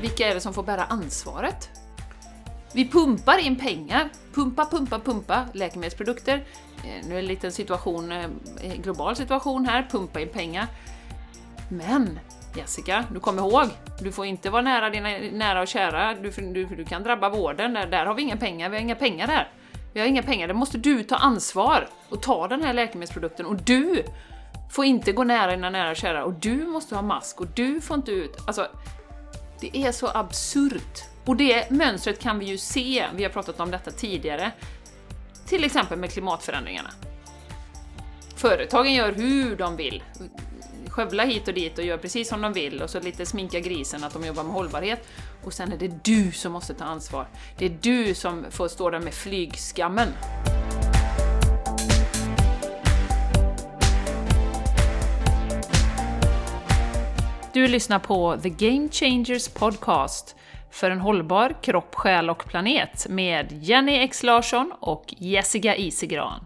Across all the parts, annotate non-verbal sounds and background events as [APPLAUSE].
vilka är det som får bära ansvaret? Vi pumpar in pengar, pumpa, pumpa, pumpa, läkemedelsprodukter. Eh, nu är det en liten situation, eh, en global situation här, pumpa in pengar. Men Jessica, du kommer ihåg, du får inte vara nära dina nära och kära, du, du, du kan drabba vården, där, där har vi inga pengar, vi har inga pengar där. Vi har inga pengar, Där måste du ta ansvar och ta den här läkemedelsprodukten. Och du får inte gå nära dina nära och kära. Och du måste ha mask. Och du får inte ut... Alltså, det är så absurt. Och det mönstret kan vi ju se, vi har pratat om detta tidigare, till exempel med klimatförändringarna. Företagen gör hur de vill, skövla hit och dit och gör precis som de vill och så lite sminka grisen att de jobbar med hållbarhet. Och sen är det du som måste ta ansvar. Det är du som får stå där med flygskammen. Du lyssnar på The Game Changers Podcast för en hållbar kropp, själ och planet med Jenny X Larsson och Jessica Isigran.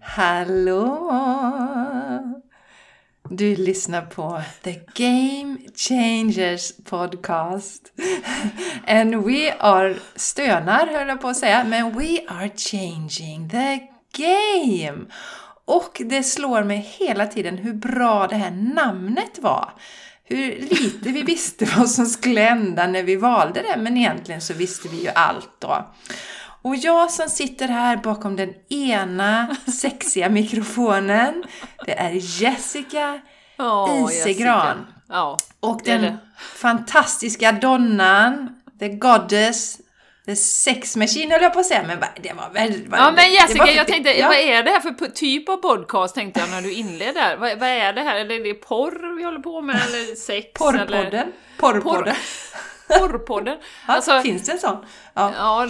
Hallå! Du lyssnar på The Game Changers Podcast. And we are stönar höll jag på att säga, men we are changing the game. Och det slår mig hela tiden hur bra det här namnet var. Hur lite vi visste vad som skulle hända när vi valde det, men egentligen så visste vi ju allt då. Och jag som sitter här bakom den ena sexiga mikrofonen, det är Jessica oh, Isegran. Ja, och den fantastiska donnan, the goddess, The sex machine höll jag på att säga, men det var väldigt... Ja men Jessica, jag tänkte, ja. vad är det här för typ av podcast tänkte jag när du inledde vad, vad är det här? Är det porr vi håller på med eller sex? Porrpodden? Eller? Porrpodden? Porrpodden? [LAUGHS] Ja, alltså, finns det en sån? Ja. ja,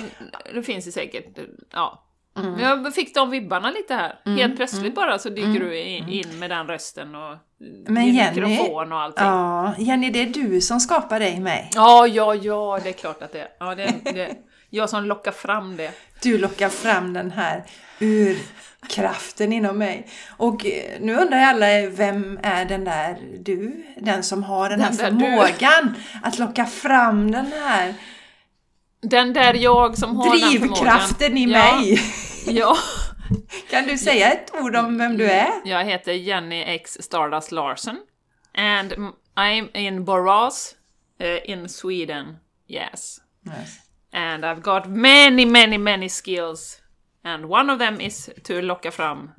det finns det säkert. Ja. Mm. Jag fick de vibbarna lite här. Mm, Helt plötsligt mm, bara så dyker mm, du in, in, med den rösten och Men Jenny, mikrofon och allting. Ja, Jenny, det är du som skapar dig mig. Ja, ja, ja, det är klart att det är. Ja, det, det, jag som lockar fram det. Du lockar fram den här urkraften inom mig. Och eh, nu undrar alla, vem är den där du? Den som har den, den här förmågan du. att locka fram den här den där jag som har Drivkraften i mig! [LAUGHS] Ja. [LAUGHS] Kan du säga ett ord om vem du är? Jag heter Jenny X Stardust Larsen. And I'm in Borås, uh, in Sweden. Yes. yes. And I've got many, many, many skills. And one of them is to locka fram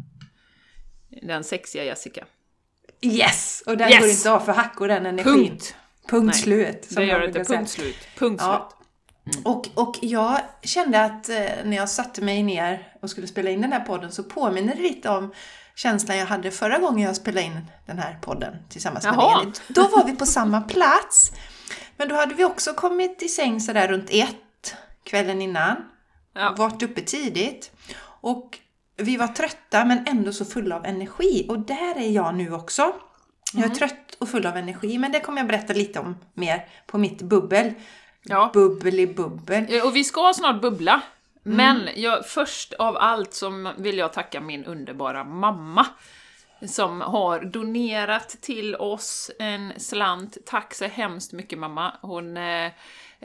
den sexiga Jessica. Yes! Och den yes! går inte av för hackor den energin. Punkt! Punkt Nej, slut. det gör inte. Punkt slut. Punkt ja. slut. Mm. Och, och jag kände att eh, när jag satte mig ner och skulle spela in den här podden så påminner det lite om känslan jag hade förra gången jag spelade in den här podden tillsammans med dig. Då var vi på samma plats. Men då hade vi också kommit i säng sådär runt ett kvällen innan. Ja. Varit uppe tidigt. Och vi var trötta men ändå så fulla av energi. Och där är jag nu också. Jag är mm. trött och full av energi, men det kommer jag berätta lite om mer på mitt bubbel. Ja. Bubbel i bubbel. Och vi ska snart bubbla. Mm. Men jag, först av allt så vill jag tacka min underbara mamma som har donerat till oss en slant. Tack så hemskt mycket mamma. Hon eh,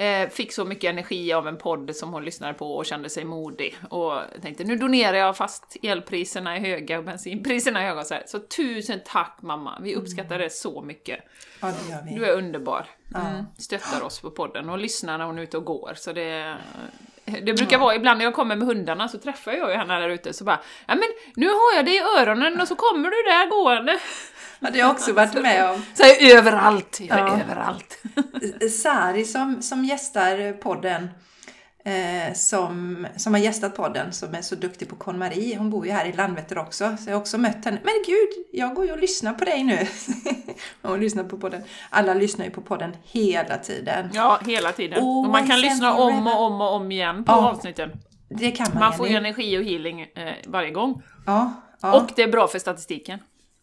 eh, fick så mycket energi av en podd som hon lyssnade på och kände sig modig. Och tänkte nu donerar jag fast elpriserna är höga och bensinpriserna är höga. Så, här. så tusen tack mamma, vi uppskattar det så mycket. Ja, det gör vi. Du är underbar. Mm. Stöttar oss på podden och lyssnar när hon är ute och går. Så det, det brukar vara ibland när jag kommer med hundarna så träffar jag ju henne där ute så bara Ja men nu har jag det i öronen och så kommer du där gående. Har jag också varit med om. Så här, överallt, ja. överallt. [LAUGHS] Sari som, som gästar podden eh, som, som har gästat podden, som är så duktig på KonMari. Hon bor ju här i Landvetter också, så jag har också mött henne. Men gud, jag går ju och lyssnar på dig nu. [LAUGHS] hon lyssnar på podden. Alla lyssnar ju på podden hela tiden. Ja, hela tiden. Oh, och man kan lyssna om och om och om igen på ja, avsnitten. Det kan man. Man får ju energi och healing eh, varje gång. Ja, ja. Och det är bra för statistiken.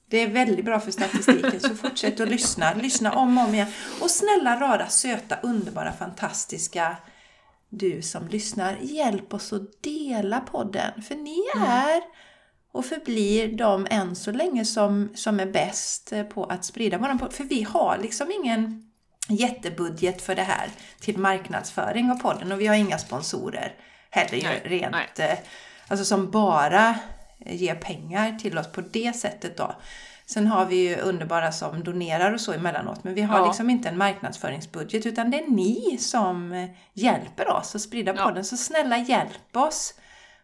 Det är väldigt bra för statistiken, så fortsätt att lyssna. Lyssna om och om igen. Och snälla rara, söta, underbara, fantastiska du som lyssnar, hjälp oss att dela podden. För ni mm. är och förblir de än så länge som, som är bäst på att sprida våran podd. För vi har liksom ingen jättebudget för det här till marknadsföring av podden och vi har inga sponsorer heller Nej, rent, nej. eh, alltså som bara ger pengar till oss på det sättet då. Sen har vi ju underbara som donerar och så emellanåt, men vi har Ja. liksom inte en marknadsföringsbudget utan det är ni som eh, hjälper oss att sprida Ja. podden. Så snälla hjälp oss!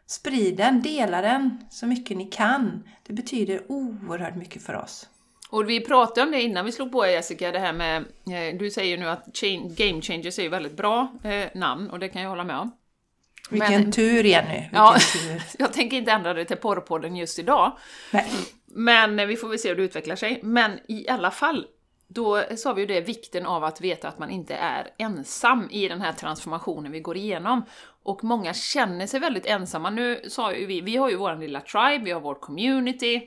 Sprid den, dela den så mycket ni kan. Det betyder oerhört mycket för oss. Och vi pratade om det innan vi slog på Jessica, det här med, eh, du säger ju nu att Game Changers är ju väldigt bra eh, namn och det kan jag hålla med om. Vilken Men- tur Jenny! Vilken Ja. tur! [LAUGHS] Jag tänker inte ändra det till porrpodden just idag, Nej. men eh, vi får väl se hur det utvecklar sig. Men i alla fall, då sa vi ju det, vikten av att veta att man inte är ensam i den här transformationen vi går igenom. Och många känner sig väldigt ensamma. Nu sa ju vi, vi har ju vår lilla tribe, vi har vårt community,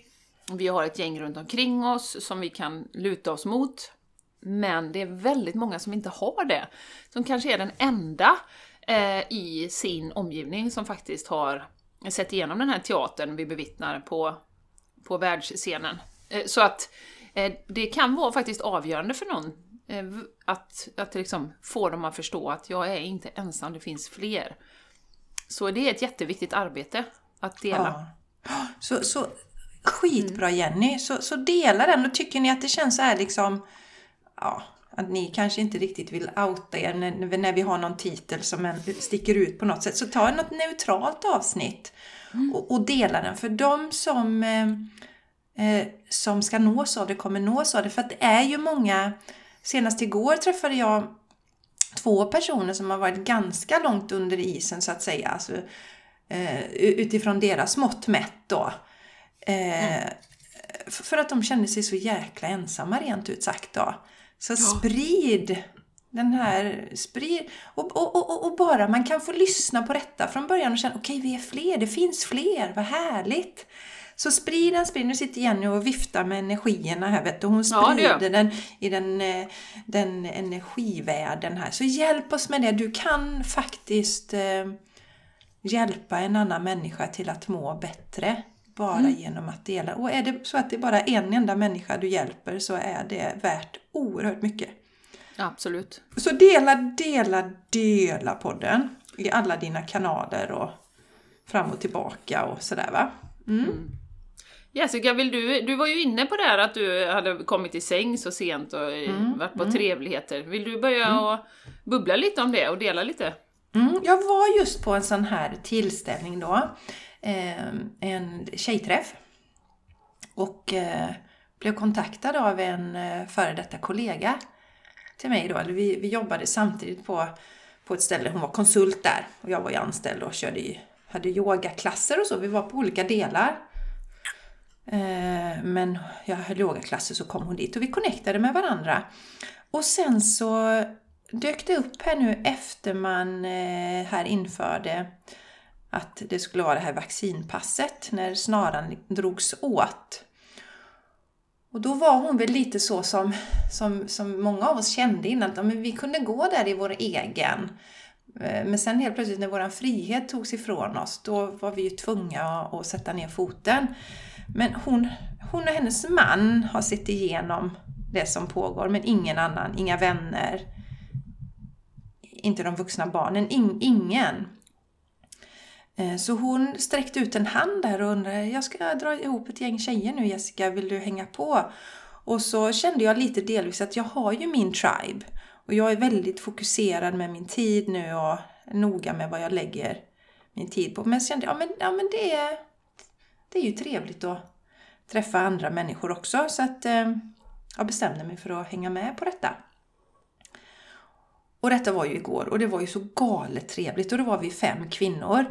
vi har ett gäng runt omkring oss som vi kan luta oss mot. Men det är väldigt många som inte har det. Som kanske är den enda eh, i sin omgivning som faktiskt har sett igenom den här teatern vi bevittnar på, på världsscenen. Eh, så att eh, det kan vara faktiskt avgörande för någon eh, att, att liksom få dem att förstå att jag är inte ensam, det finns fler. Så det är ett jätteviktigt arbete att dela. Ja. Så, så skitbra Jenny! Så, så dela den och tycker ni att det känns så här liksom ja, att ni kanske inte riktigt vill outa er när, när vi har någon titel som en, sticker ut på något sätt. Så ta något neutralt avsnitt och, och dela den. För de som, eh, eh, som ska nås av det kommer nås av det. För att det är ju många, senast igår träffade jag två personer som har varit ganska långt under isen så att säga. Alltså, eh, utifrån deras mått mätt då. Eh, f- För att de kände sig så jäkla ensamma rent ut sagt då. Så sprid den här, sprid och, och, och, och bara man kan få lyssna på detta från början och känna okej vi är fler, det finns fler, vad härligt. Så sprid den, sprid. Nu sitter Jenny och viftar med energierna här vet du. Hon Ja, sprider den i den, eh, den energivärlden här. Så hjälp oss med det. Du kan faktiskt eh, hjälpa en annan människa till att må bättre. Bara Mm. genom att dela. Och är det så att det är bara en enda människa du hjälper så är det värt oerhört mycket. Absolut. Så dela, dela, dela podden i alla dina kanaler och fram och tillbaka och sådär va. Mm. Jessica, vill du, du var ju inne på det här att du hade kommit i säng så sent och eh, varit på trevligheter. Vill du börja och bubbla lite om det och dela lite? Mm, jag var just på en sån här tillställning då. Eh, en tjejträff. Och eh, blev kontaktad av en eh, före detta kollega till mig då. Vi, vi jobbade samtidigt på, på ett ställe. Hon var konsult där och jag var ju anställd och körde ju, hade yogaklasser och så. Vi var på olika delar. Eh, men jag höll yogaklasser så kom hon dit och vi connectade med varandra. Och sen så dök det upp här nu efter man eh, här införde att det skulle vara det här vaccinpasset när snaran drogs åt. Och då var hon väl lite så som, som, som många av oss kände innan, att men vi kunde gå där i vår egen. Eh, men sen helt plötsligt när vår frihet togs ifrån oss, då var vi ju tvungna att, att sätta ner foten. Men hon, hon och hennes man har sett igenom det som pågår, men ingen annan, inga vänner, inte de vuxna barnen, in, ingen. Eh, så hon sträckte ut en hand där och undrade, jag ska dra ihop ett gäng tjejer nu Jessica, vill du hänga på? Och så kände jag lite delvis att jag har ju min tribe. Och jag är väldigt fokuserad med min tid nu och noga med vad jag lägger min tid på. Men så kände jag, ja men, ja, men det, är, det är ju trevligt att träffa andra människor också. Så att eh, jag bestämde mig för att hänga med på detta. Och detta var ju igår och det var ju så galet trevligt och då var vi fem kvinnor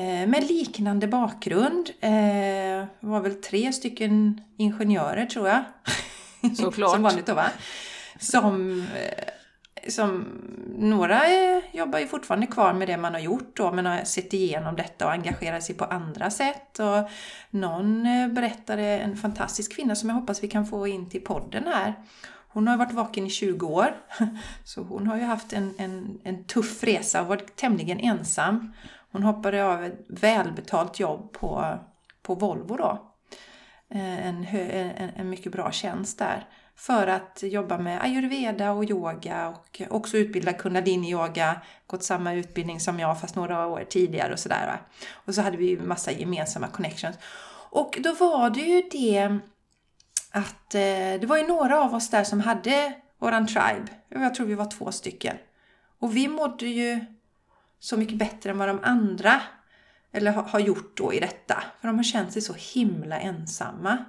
med liknande bakgrund. Eh, det var väl tre stycken ingenjörer tror jag. [LAUGHS] Såklart. som vanligt då va? Som, eh, som några eh, jobbar ju fortfarande kvar med det man har gjort då men har sett igenom detta och engagerat sig på andra sätt. Och någon eh, berättade, en fantastisk kvinna som jag hoppas vi kan få in till podden här. Hon har varit vaken i 20 år, [LAUGHS] så hon har ju haft en, en, en tuff resa och varit tämligen ensam. Hon hoppade av ett välbetalt jobb på på Volvo då. Eh, en, en, en mycket bra tjänst där. För att jobba med ayurveda och yoga och också utbilda kundalini-yoga. Gått samma utbildning som jag fast några år tidigare och sådär. va. Och så hade vi ju massa gemensamma connections. Och då var det ju det att eh, det var ju några av oss där som hade våran tribe. Jag tror vi var två stycken. Och vi mådde ju så mycket bättre än vad de andra eller har gjort då i detta. För de har känt sig så himla ensamma.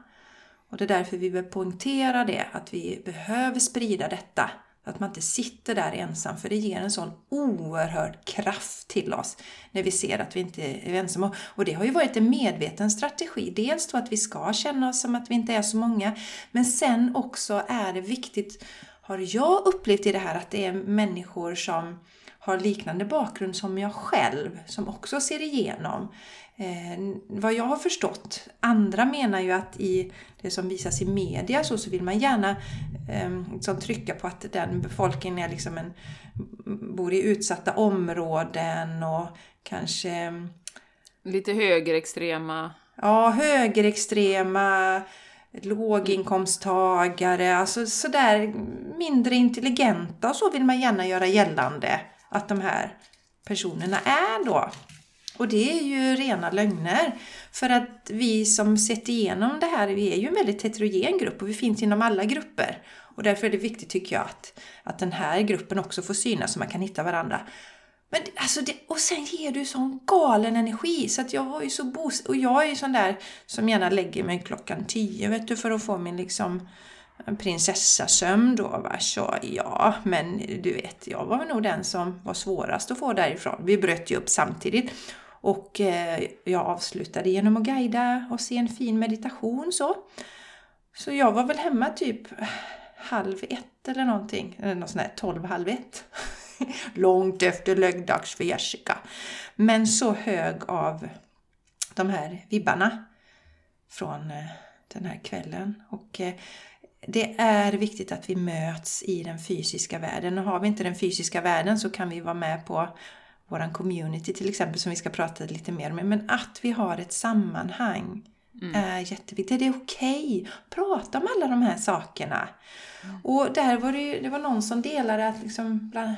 Och det är därför vi vill poängtera det, att vi behöver sprida detta. Att man inte sitter där ensam, för det ger en sån oerhörd kraft till oss när vi ser att vi inte är ensamma. Och det har ju varit en medveten strategi. Dels då att vi ska känna oss som att vi inte är så många, men sen också är det viktigt, har jag upplevt i det här, att det är människor som har liknande bakgrund som jag själv, som också ser igenom. Eh, vad jag har förstått, andra menar ju att i det som visas i media så, så vill man gärna eh, liksom trycka på att den befolkningen är liksom en, bor i utsatta områden och kanske Lite högerextrema. ja, högerextrema, låginkomsttagare, alltså sådär mindre intelligenta och så vill man gärna göra gällande att de här personerna är då. Och det är ju rena lögner. För att vi som sett igenom det här, vi är ju en väldigt heterogen grupp och vi finns inom alla grupper. Och därför är det viktigt tycker jag att, att den här gruppen också får synas så man kan hitta varandra. Men alltså det, och sen ger du sån galen energi så att jag var ju så bos och jag är ju sån där som gärna lägger mig klockan tio vet du för att få min liksom prinsessasömn då va. Så ja, men du vet, jag var nog den som var svårast att få därifrån. Vi bröt ju upp samtidigt och eh, jag avslutade genom att guida och se en fin meditation så. Så jag var väl hemma typ halv ett eller någonting, eller något sånt där, tolv, halv ett. [LAUGHS] Långt efter löggdags för Jessica. Men så hög av de här vibbarna från eh, den här kvällen. Och eh, det är viktigt att vi möts i den fysiska världen. Och har vi inte den fysiska världen så kan vi vara med på våran community till exempel som vi ska prata lite mer om. Men att vi har ett sammanhang är jätteviktigt. Det är okej. Prata om alla de här sakerna. Och där var det, ju- det var någon som delade att liksom bland,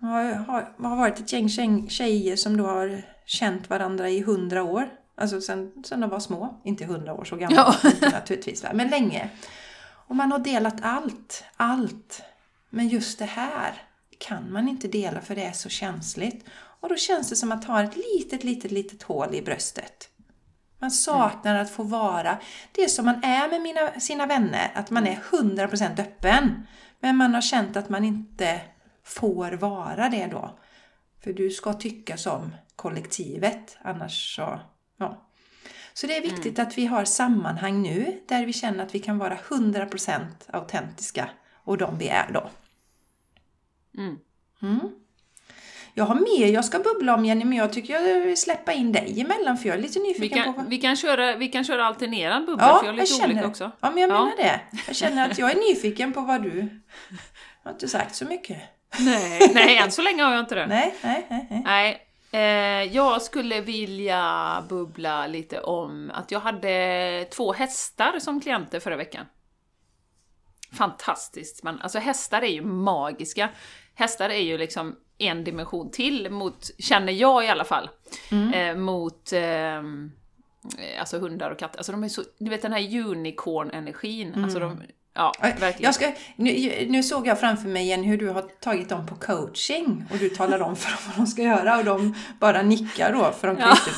har, har, har varit ett gäng tjej- tjejer som då har känt varandra i hundra år. Alltså sen, sen de var små. Inte hundra år så gamla Ja. naturligtvis, men länge. Och man har delat allt, allt. Men just det här kan man inte dela för det är så känsligt. Och då känns det som att ha ett litet, litet, litet hål i bröstet. Man saknar att få vara det som man är med mina, sina vänner, att man är 100% öppen. Men man har känt att man inte får vara det då. För du ska tycka som kollektivet, annars så... Så det är viktigt att vi har sammanhang nu där vi känner att vi kan vara 100% autentiska och de vi är då. Mm. Mm. Jag har mer jag ska bubbla om Jenny, men jag tycker jag vill släppa in dig emellan för jag är lite Vi nyfiken på vad... kan, vi, kan köra, vi kan köra alternerad bubbla, Ja, för jag jag lite känner olika också. Ja, men jag Ja. menar det. Jag känner att jag är nyfiken på vad du... Jag har inte sagt så mycket. Nej, nej, än så länge har jag inte det. Nej, nej, nej. nej. Nej, jag skulle vilja bubbla lite om att jag hade två hästar som klienter förra veckan. Fantastiskt, men alltså hästar är ju magiska. Hästar är ju liksom en dimension till mot, känner jag i alla fall, eh, mot eh, alltså hundar och katter. Alltså de är så, du vet den här unicorn-energin, alltså de, ja, verkligen. Jag ska, nu, nu såg jag framför mig igen hur du har tagit dem på coaching och du talar om för dem vad de ska göra och de bara nickar då för de kan Ja. inte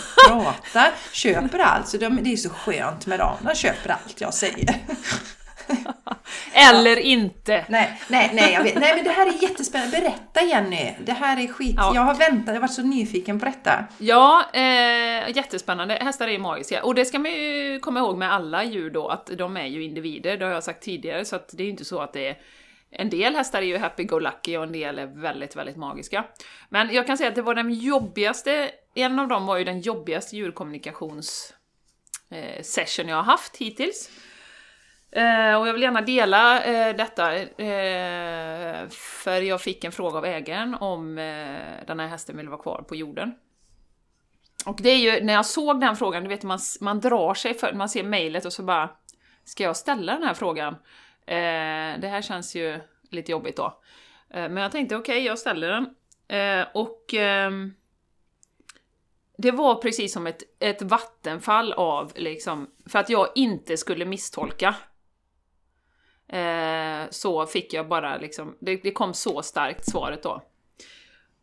prata. Köper allt, så de, det är så skönt med dem. De köper allt jag säger. Eller inte! Nej, nej, nej, jag vet. nej men det här är jättespännande. Berätta Jenny, det här är skit. Ja. Jag har väntat, jag har varit så nyfiken på detta. Ja, eh, jättespännande. Hästar är magiska. Och det ska man ju komma ihåg med alla djur då, att de är ju individer, det har jag sagt tidigare, så att det är ju inte så att det är en del hästar är ju happy-go-lucky och en del är väldigt, väldigt magiska. Men jag kan säga att det var den jobbigaste, en av dem var ju den jobbigaste djurkommunikations eh, session jag har haft hittills. Eh, och jag vill gärna dela eh, detta, eh, för jag fick en fråga av ägaren om eh, den här hästen vill vara kvar på jorden. och det är ju, när jag såg den frågan, du vet man, man drar sig för, man ser mejlet och så bara, ska jag ställa den här frågan? Eh, det här känns ju lite jobbigt då. Eh, men jag tänkte okej, okay, jag ställer den. Eh, och ehm, det var precis som ett, ett vattenfall av liksom, för att jag inte skulle misstolka. Eh, så fick jag bara liksom, det, det, kom så starkt svaret då.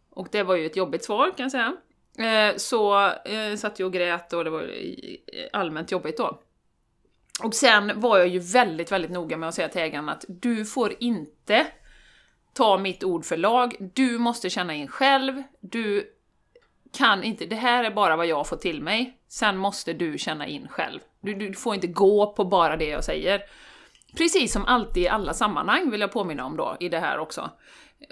Och det var ju ett jobbigt svar kan jag säga. Eh, så eh, satt jag och grät och det var allmänt jobbigt då. Och sen var jag ju väldigt, väldigt noga med att säga till ägaren att du får inte ta mitt ord för lag, du måste känna in själv, du kan inte, det här är bara vad jag får till mig, sen måste du känna in själv. Du, du får inte gå på bara det jag säger. Precis som alltid i alla sammanhang vill jag påminna om då, i det här också.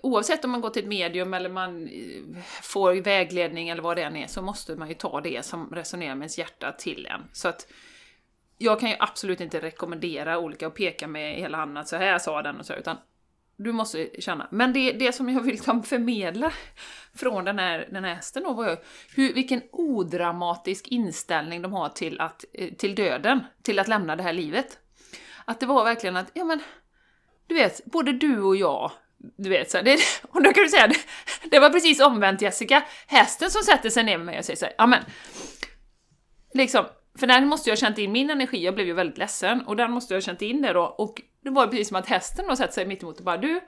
Oavsett om man går till ett medium eller man eh, får vägledning eller vad det än är, så måste man ju ta det som resonerar med ens hjärta till en. Så att jag kan ju absolut inte rekommendera olika och peka med hela handen att så här sa den och så, utan du måste känna. Men det, det som jag vill liksom förmedla från den här, den här hästen då var ju hur, vilken odramatisk inställning de har till, att, eh, till döden, till att lämna det här livet. Att det var verkligen att, ja men, du vet, både du och jag, du vet, så det, [LAUGHS] och då kan du säga, det, [LAUGHS] det var precis omvänt Jessica, hästen som sätter sig ner med mig och säger så ja men, liksom, för den måste jag ha känt in min energi, jag blev ju väldigt ledsen, och den måste jag ha känt in det då, och det var precis som att hästen då sätter sig mitt emot och bara du,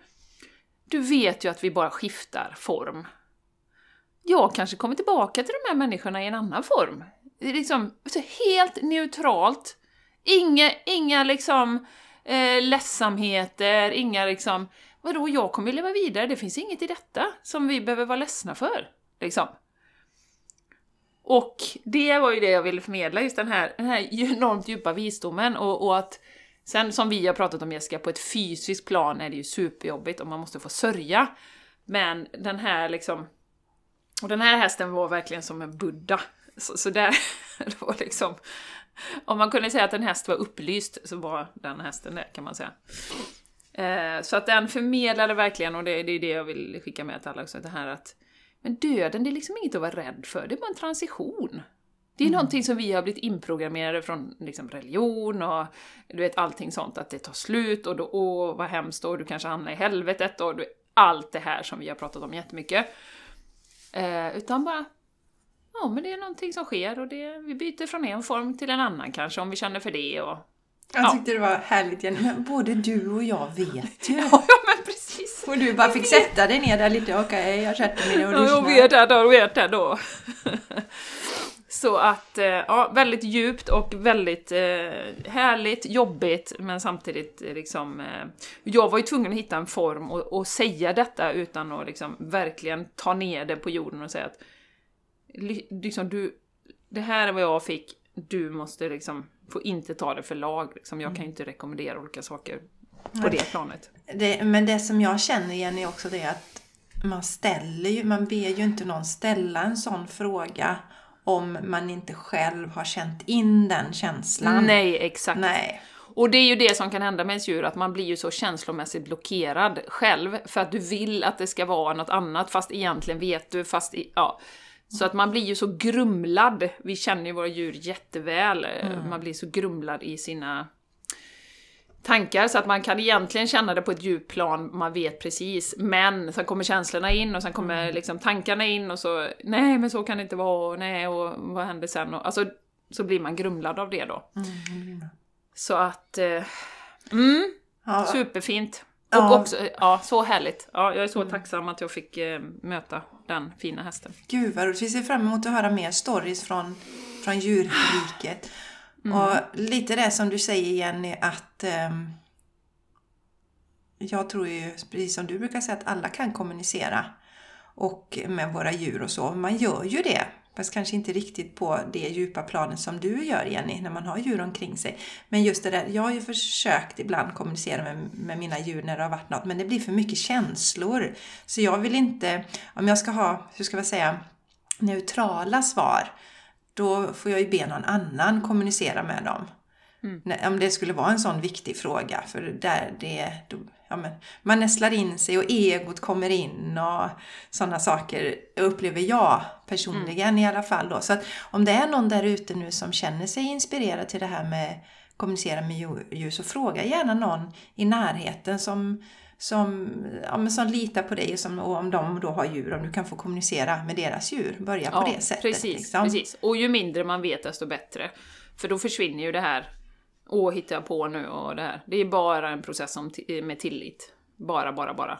du vet ju att vi bara skiftar form. Jag kanske kommer tillbaka till de här människorna i en annan form. Det är liksom helt neutralt. Inga, inga liksom eh, ledsamheter, inga liksom Vadå, jag kommer leva vidare, det finns inget i detta som vi behöver vara ledsna för. Liksom. Och det var ju det jag ville förmedla, just den här, den här enormt djupa visdomen och, och att Sen som vi har pratat om Jessica, på ett fysiskt plan är det ju superjobbigt och man måste få sörja. Men den här liksom... Och den här hästen var verkligen som en buddha. Så, så där, [LAUGHS] det var liksom... [LAUGHS] Om man kunde säga att en häst var upplyst så var den hästen det, kan man säga. Eh, så att den förmedlade verkligen, och det, det är det jag vill skicka med till alla också, det här att men döden, det är liksom inget att vara rädd för, det är bara en transition. Det är mm. någonting som vi har blivit inprogrammerade från liksom, religion och du vet allting sånt, att det tar slut och då, åh vad hemskt och du kanske hamnar i helvetet och du, allt det här som vi har pratat om jättemycket. Eh, utan bara, ja men det är någonting som sker och det, vi byter från en form till en annan kanske om vi känner för det och jag tyckte ja. det var härligt Jenny, men både du och jag vet ju. [LAUGHS] ja, men precis. Och du bara fick sätta dig ner där lite, okej, okay, jag sätter mig ner och lyssnar. Ja, jag vet det då, jag vet det då. [LAUGHS] Så att, eh, ja, väldigt djupt och väldigt eh, härligt, jobbigt, men samtidigt eh, liksom... Eh, jag var ju tvungen att hitta en form och, och, säga detta utan att liksom verkligen ta ner det på jorden och säga att liksom du, det här är vad jag fick, du måste liksom, få inte ta det för lag. Liksom. Jag kan ju inte rekommendera olika saker på det planet. Det, men det som jag känner igen är också det att man ställer ju, man ber ju inte någon ställa en sån fråga om man inte själv har känt in den känslan. Nej, exakt. Nej. Och det är ju det som kan hända med ens djur, att man blir ju så känslomässigt blockerad själv, för att du vill att det ska vara något annat, fast egentligen vet du, fast i, ja. Så att man blir ju så grumlad, vi känner ju våra djur jätteväl, mm. man blir så grumlad i sina tankar så att man kan egentligen känna det på ett djupplan, man vet precis. Men sen kommer känslorna in och sen kommer mm. liksom tankarna in och så nej men så kan det inte vara och nej och vad händer sen? Och, alltså så blir man grumlad av det då. Mm. Så att, eh, mm, ja. superfint. Och ja. också, ja, så härligt. Ja, jag är så mm. tacksam att jag fick eh, möta den fina hästen. Gud vad roligt. Vi ser fram emot att höra mer stories från, från djurriket. Mm. Och lite det som du säger Jenny att um, jag tror ju, precis som du brukar säga, att alla kan kommunicera och med våra djur och så. Man gör ju det. Fast kanske inte riktigt på det djupa planet som du gör Jenny, när man har djur omkring sig. Men just det där, jag har ju försökt ibland kommunicera med, med mina djur när det har varit något, men det blir för mycket känslor. Så jag vill inte, om jag ska ha, hur ska jag säga, neutrala svar, då får jag ju be någon annan kommunicera med dem. När- Om det skulle vara en sån viktig fråga. För där det, då, ja, men, man nästlar in sig och egot kommer in och sådana saker upplever jag personligen i alla fall. Då. Så att om det är någon där ute nu som känner sig inspirerad till det här med kommunicera med djur- så fråga gärna någon i närheten som som, ja, som litar på dig och, som, och om de då har djur, om du kan få kommunicera med deras djur. Börja på det sättet. Precis, liksom. precis. Och ju mindre man vet desto bättre. För då försvinner ju det här, åh hittar jag på nu och det här. Det är bara en process om ti- med tillit. Bara, bara, bara.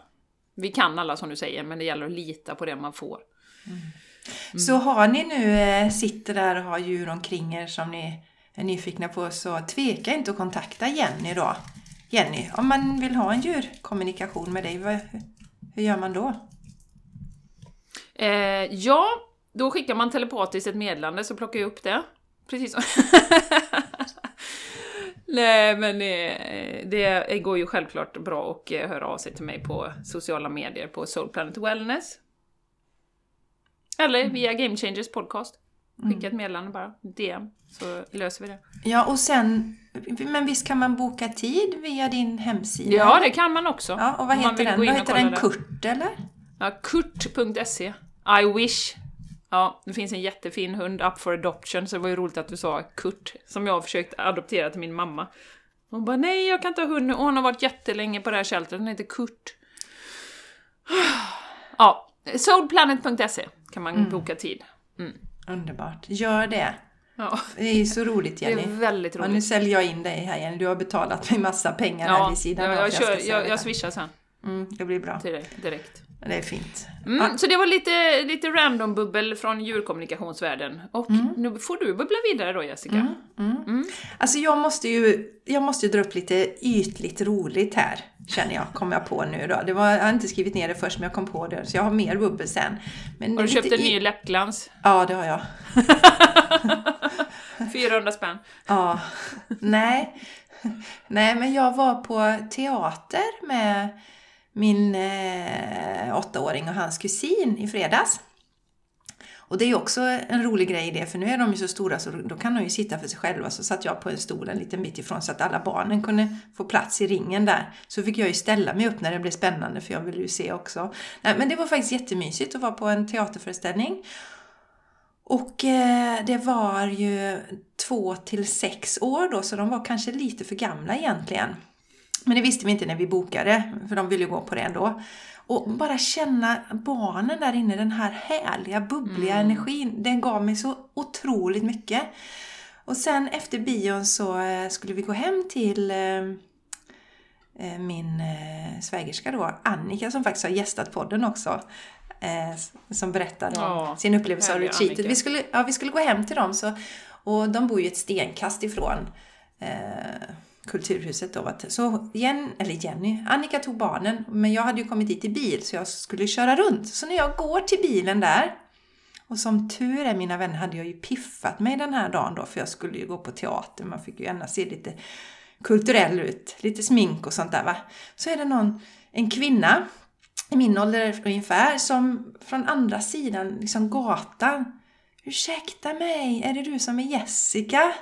Vi kan alla som du säger, men det gäller att lita på det man får. Så har ni nu, eh, sitter där och har djur omkring er som ni är nyfikna på så tveka inte att kontakta Jenny då. Jenny, om man vill ha en djurkommunikation med dig, vad, hur gör man då? Eh, ja, då skickar man telepatiskt ett meddelande så plockar jag upp det. Precis så. [LAUGHS] Nej, men eh, det går ju självklart bra att eh, höra av sig till mig på sociala medier på Soul Planet Wellness. Eller via Game Changers podcast. Skicka ett meddelande bara, DM, så löser vi det. Ja, och sen, men visst kan man boka tid via din hemsida? Ja, det kan man också. Ja, och vad heter den? Vad heter den? Kurt, eller? Ja, kurt.se. I wish. Ja, det finns en jättefin hund up for adoption, så det var ju roligt att du sa Kurt, som jag har försökt adoptera till min mamma. Hon bara nej, jag kan inte ha hund nu. Och hon har varit jättelänge på det här sheltret, den heter Kurt. [SIGHS] Ja, soulplanet.se kan man boka tid. Underbart. Gör det. Ja, Det är ju så roligt det är Jenny. väldigt Ja, nu roligt. säljer jag in dig här Jenny. Du har betalat mig massa pengar här Ja, vid sidan jag, jag, jag, jag det. swishar sen Mm, det blir bra. till dig direkt. Det är fint. Mm, Så det var lite, lite random bubbel från djurkommunikationsvärlden. Och Mm. nu får du bubbla vidare då Jessica. Alltså jag måste ju, jag måste ju dra upp lite ytligt roligt här. Känner jag, kom jag på nu då. Det var, jag har inte skrivit ner det först men jag kom på det. Så jag har mer bubbel sen. Men Har du köpt en ny läppglans? Ja, det har jag. [LAUGHS] 400 spänn. Ja. Nej. Nej, men jag var på teater med min eh, åttaåring och hans kusin i fredags. Och det är ju också en rolig grej i det, för nu är de ju så stora så då kan de ju sitta för sig själva. Så satt jag på en stol en liten bit ifrån så att alla barnen kunde få plats i ringen där. Så fick jag ju ställa mig upp när det blev spännande, för jag ville ju se också. Nej, men det var faktiskt jättemysigt att vara på en teaterföreställning. Och eh, det var ju två till sex år då, så de var kanske lite för gamla egentligen. Men det visste vi inte när vi bokade, för de ville gå på det ändå. Och bara känna barnen där inne, den här härliga, bubbliga energin, den gav mig så otroligt mycket. Och sen efter bion så eh, skulle vi gå hem till eh, eh, min svägerska då, Annika, som faktiskt har gästat podden också. Som berättade om Ja, sin upplevelse av retreatet. Vi skulle, ja, vi skulle gå hem till dem, så, och de bor ju ett stenkast ifrån Kulturhuset. Då, vet så Jen, eller Jenny, Annika tog barnen, men jag hade ju kommit dit i bil så jag skulle köra runt. Så när jag går till bilen där, och som tur är mina vänner hade jag ju piffat mig den här dagen då, för jag skulle ju gå på teater, man fick ju gärna se lite kulturell ut, lite smink och sånt där va. Så är det någon, en kvinna i min ålder ungefär, som från andra sidan liksom gatan Ursäkta mig, är det du som är Jessica?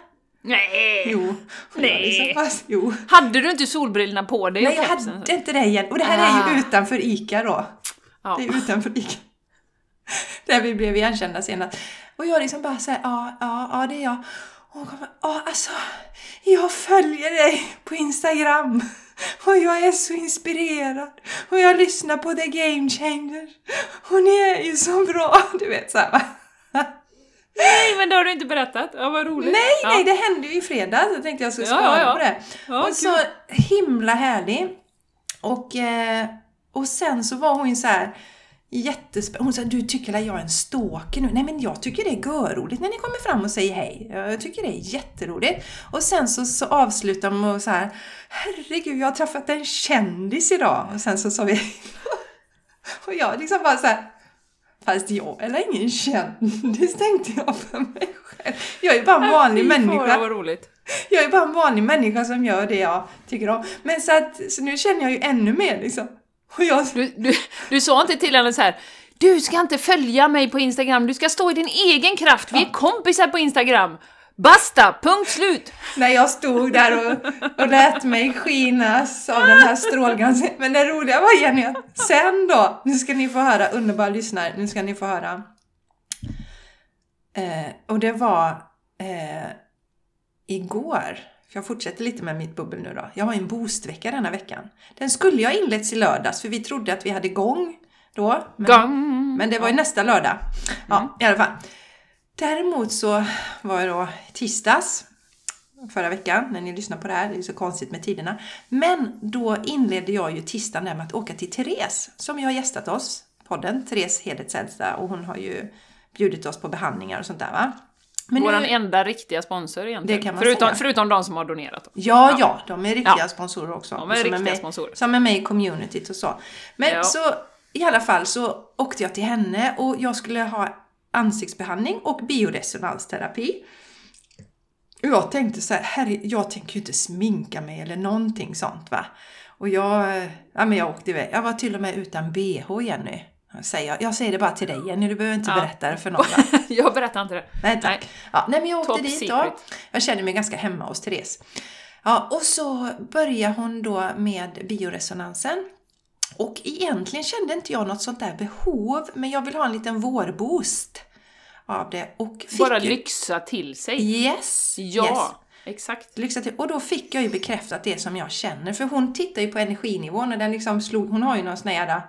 Nej! Jo. Nej. Liksom, jo. Hade du inte solbrillorna på dig Nej, jag hade inte det igen. Och det här är ju Ah. utanför ICA då. Ja. Det är utanför ICA. Där vi blev igenkända senast. Och jag liksom bara säger ja, ja, ja, det är jag. Och hon kommer, ja, alltså, jag följer dig på Instagram. Och jag är så inspirerad. Och jag lyssnar på The Game Changers. Och ni är ju så bra. Du vet så här, va? Nej, men det har du inte berättat. Ja, vad roligt. Nej, ja. nej, det hände ju i fredags. Jag tänkte jag skulle Ja, svara ja, på det. Och så himla härlig. Och, eh, och sen så var hon ju så här jättespännande. Hon sa, du tycker att jag är en stalker nu? Nej, men jag tycker det är görroligt när ni kommer fram och säger hej. Jag tycker det är jätteroligt. Och sen så, så avslutar de med så här, herregud, jag har träffat en kändis idag. Och sen så sa vi [LAUGHS] Och jag liksom bara så här, Fast jag är ingen kändis [LAUGHS] tänkte jag för mig själv. Jag är bara en vanlig människa. vad roligt. Jag är bara en vanlig människa som gör det jag tycker om. Men så att, så nu känner jag ju ännu mer liksom. Och jag, Du, du, du sa inte till henne så här. Du ska inte följa mig på Instagram, du ska stå i din egen kraft, vi är kompisar på Instagram. Basta! Punkt slut! När jag stod där och, och lät mig skinas av den här strålglansen. Men det roliga var Jenny att sen då, nu ska ni få höra, underbara lyssnare, nu ska ni få höra. Eh, och det var eh, igår, för jag fortsätter lite med mitt bubbel nu då. Jag har en boostvecka denna veckan. Den skulle ha inletts i lördags för vi trodde att vi hade gång då. Men, Gång! men det var ju nästa lördag. Ja, i alla fall. Däremot så var jag då tisdags förra veckan, när ni lyssnar på det här, det är så konstigt med tiderna. Men då inledde jag ju tisdagen där med att åka till Therese, som ju har gästat oss, podden, Therese Hedets äldsta, och hon har ju bjudit oss på behandlingar och sånt där va. Men Våran nu, enda riktiga sponsor egentligen. Förutom, säga. förutom de som har donerat. Då. ja, ja, de är riktiga Ja. sponsorer också. De är som riktiga med, sponsorer. Som är med i communityt och så. Men Ja. så i alla fall så åkte jag till henne och jag skulle ha ansiktsbehandling och bioresonansterapi. Jag tänkte så här, herre, jag tänker ju inte sminka mig eller någonting sånt va. Och jag, ja men jag åkte iväg. Jag var till och med utan bh Jenny. Jag säger, jag säger det bara till dig Jenny, du behöver inte Ja. berätta det för någon. [LAUGHS] jag berättar inte det. Nej tack. Nej. Ja, nej men jag åkte Top dit secret. då. Jag kände mig ganska hemma hos Therese. Ja, och så började hon då med bioresonansen. Och egentligen kände inte jag något sånt där behov, men jag vill ha en liten vårboost av det. Och Bara ju- lyxa till sig. Yes! Ja, Yes. exakt. Lyxa till. Och då fick jag ju bekräftat det som jag känner. För hon tittar ju på energinivån och den liksom slog, hon har ju någon sån här jävla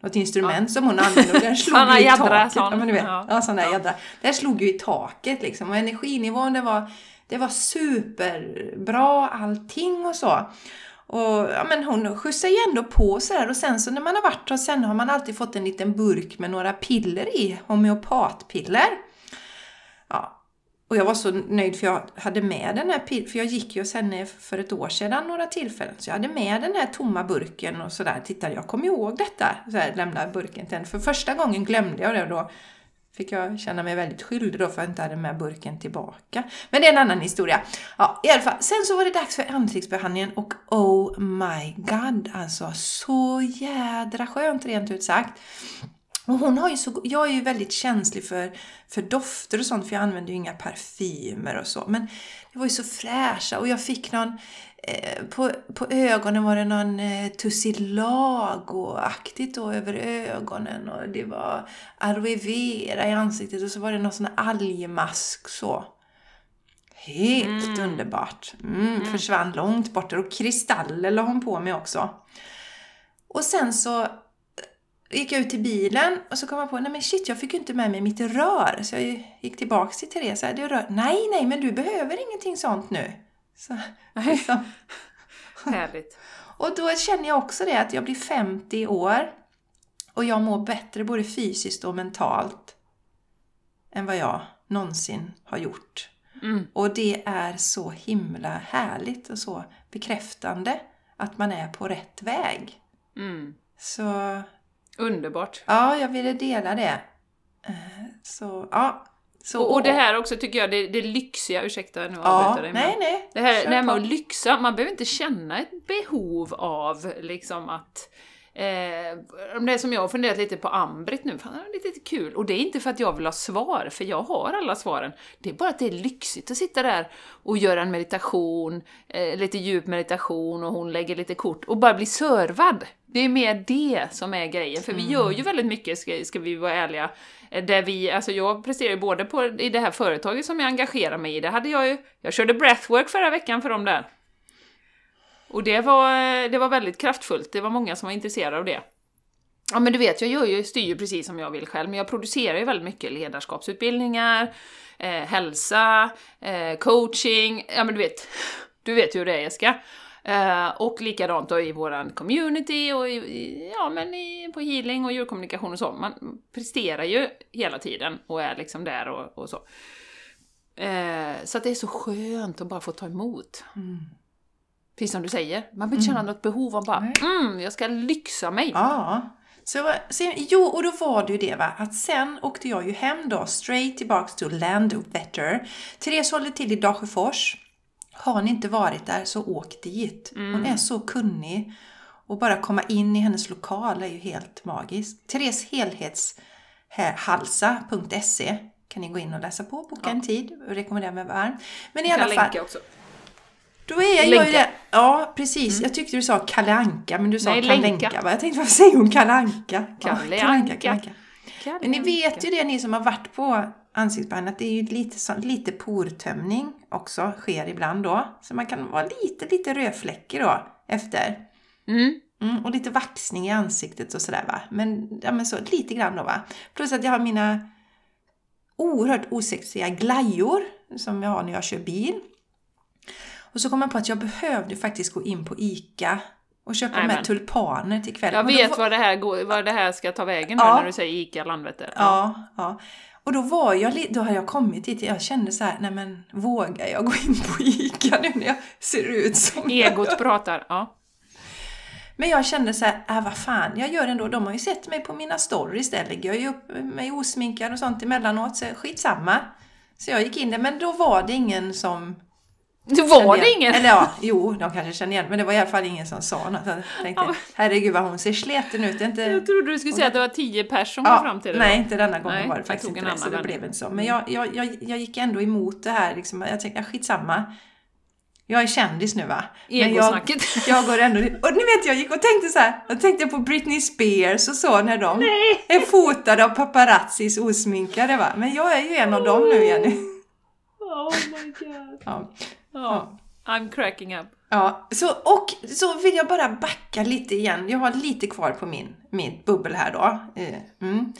något instrument som hon använder och den [LAUGHS] slog ju i jädra taket. sån. Ja, men du vet. Ja. Ja, sån där Ja. jädra. Den slog ju i taket liksom. Och energinivån det var, det var superbra allting och så. Och ja, men hon skjutsar ju ändå på sådär och sen så när man har varit och sen har man alltid fått en liten burk med några piller i, homeopatpiller. Ja, och jag var så nöjd för jag hade med den här pillen, för jag gick ju hos henne för ett år sedan några tillfällen, så jag hade med den här tomma burken och sådär. Titta, jag kommer ihåg detta, så här, lämnade burken till henne. För första gången glömde jag det och då fick jag känna mig väldigt skyldig då för att jag inte hade med burken tillbaka. Men det är en annan historia. Ja, i alla fall. Sen så var det dags för ansiktsbehandlingen och oh my god, alltså så jädra skönt rent ut sagt. Och hon har ju så, jag är ju väldigt känslig för, för dofter och sånt för jag använder ju inga parfymer och så. Men det var ju så fräscha och jag fick någon, på, på ögonen var det någon eh, tussilago-aktigt då över ögonen och det var aloe vera i ansiktet och så var det någon sån algmask så. Helt underbart. Mm, Försvann långt bort och kristaller la hon på mig också. Och sen så gick jag ut till bilen och så kom jag på, nej men shit, jag fick ju inte med mig mitt rör. Så jag gick tillbaks till Therese, hade rör. Nej, nej, men du behöver ingenting sånt nu. Så, liksom. Härligt. Och då känner jag också det att jag blir 50 år och jag mår bättre både fysiskt och mentalt än vad jag någonsin har gjort. Mm. Och det är så himla härligt och så bekräftande att man är på rätt väg. Mm. Så Underbart. Ja, jag ville dela det. Eh, Så, ja. Så, Och, det här också tycker jag, det, det lyxiga, ursäkta nu Ja, avbryter dig, men nej, nej. det här, det här med att lyxa, man behöver inte känna ett behov av liksom att Eh, det är som jag har funderat lite på Ambrit nu, fan, det är lite, kul. Och det är inte för att jag vill ha svar, för jag har alla svaren. Det är bara att det är lyxigt att sitta där och göra en meditation, eh, lite djup meditation och hon lägger lite kort och bara bli servad. Det är mer det som är grejen, för vi gör ju väldigt mycket, ska, ska vi vara ärliga, där vi, alltså jag presterar ju både på, i det här företaget som jag engagerar mig i, det hade jag ju, jag körde breathwork förra veckan för dem där. Och det var, det var väldigt kraftfullt, det var många som var intresserade av det. Ja men du vet, jag gör ju, styr ju precis som jag vill själv, men jag producerar ju väldigt mycket ledarskapsutbildningar, eh, hälsa, eh, coaching, ja men du vet, du vet ju hur det är Jessica. Eh, och likadant då i våran community och i, i, ja, men i, på healing och djurkommunikation och så. Man presterar ju hela tiden och är liksom där och, och så. Eh, så att det är så skönt att bara få ta emot. Precis som du säger, man inte känna något behov av bara mm, jag ska lyxa mig. Ja. Så, sen, jo, och då var det ju det va, att sen åkte jag ju hem då, straight tillbaks till Landvetter. Therese håller till i Dalsjöfors. Har ni inte varit där så åk dit. Hon är så kunnig. Och bara komma in i hennes lokal är ju helt magiskt. Therese helhetshalsa.se kan ni gå in och läsa på, boka en tid och rekommendera mig varmt. Men i alla fall, länka också. då är jag ju det. Ja, precis. Jag tyckte du sa Kalle Anka, men du sa Nej, länka. Va? Jag tänkte, vad säger hon? Kalle Anka? Ja, Kalle Anka. Men ni vet ju det, ni som har varit på ansiktsbehandling, det är ju lite, så, lite portömning också, sker ibland då. Så man kan vara lite, lite rödfläckig då efter. Mm. Mm, och lite vaxning i ansiktet och sådär va. Men, ja, men så lite grann då va. Plus att jag har mina oerhört osexiga glajjor som jag har när jag kör bil. Och så kom jag på att jag behövde faktiskt gå in på ICA och köpa Nämen. med tulpaner till kvällen. Jag vet var- vad det, här går, vad det här ska ta vägen nu Ja. när du säger ICA Landvetter. Ja, ja. Och då var jag då hade jag kommit dit, jag kände så här, nej men vågar jag gå in på [LAUGHS] ICA nu när jag ser ut som Egot pratar. Ja. Men jag kände så här, äh, vad fan, jag gör ändå, de har ju sett mig på mina stories, där lägger jag ju upp mig osminkad och sånt emellanåt, så skitsamma. Så jag gick in där, men då var det ingen som... Det var det ingen? Eller ja, jo, de kanske kände igen, men det var i alla fall ingen som sa något. Jag tänkte, herregud vad hon ser sleten ut, inte... Jag trodde du skulle säga att det var tio personer som kom fram till det. nej, då. inte denna gången Nej, var det faktiskt inte det, så det blev inte så. Men jag, jag, jag, jag gick ändå emot det här, liksom, jag tänkte, ja, skitsamma. Jag är kändis nu va? Men jag, [LAUGHS] jag går ändå Och ni vet, jag gick och tänkte så här, jag tänkte på Britney Spears och så när de är fotade av paparazzis osminkade va? Men jag är ju en av dem nu Jenny. Oh my god. Ja. Ja. I'm cracking up. Ja, så, och så vill jag bara backa lite igen. Jag har lite kvar på min, min bubbel här då. Eh, Mm.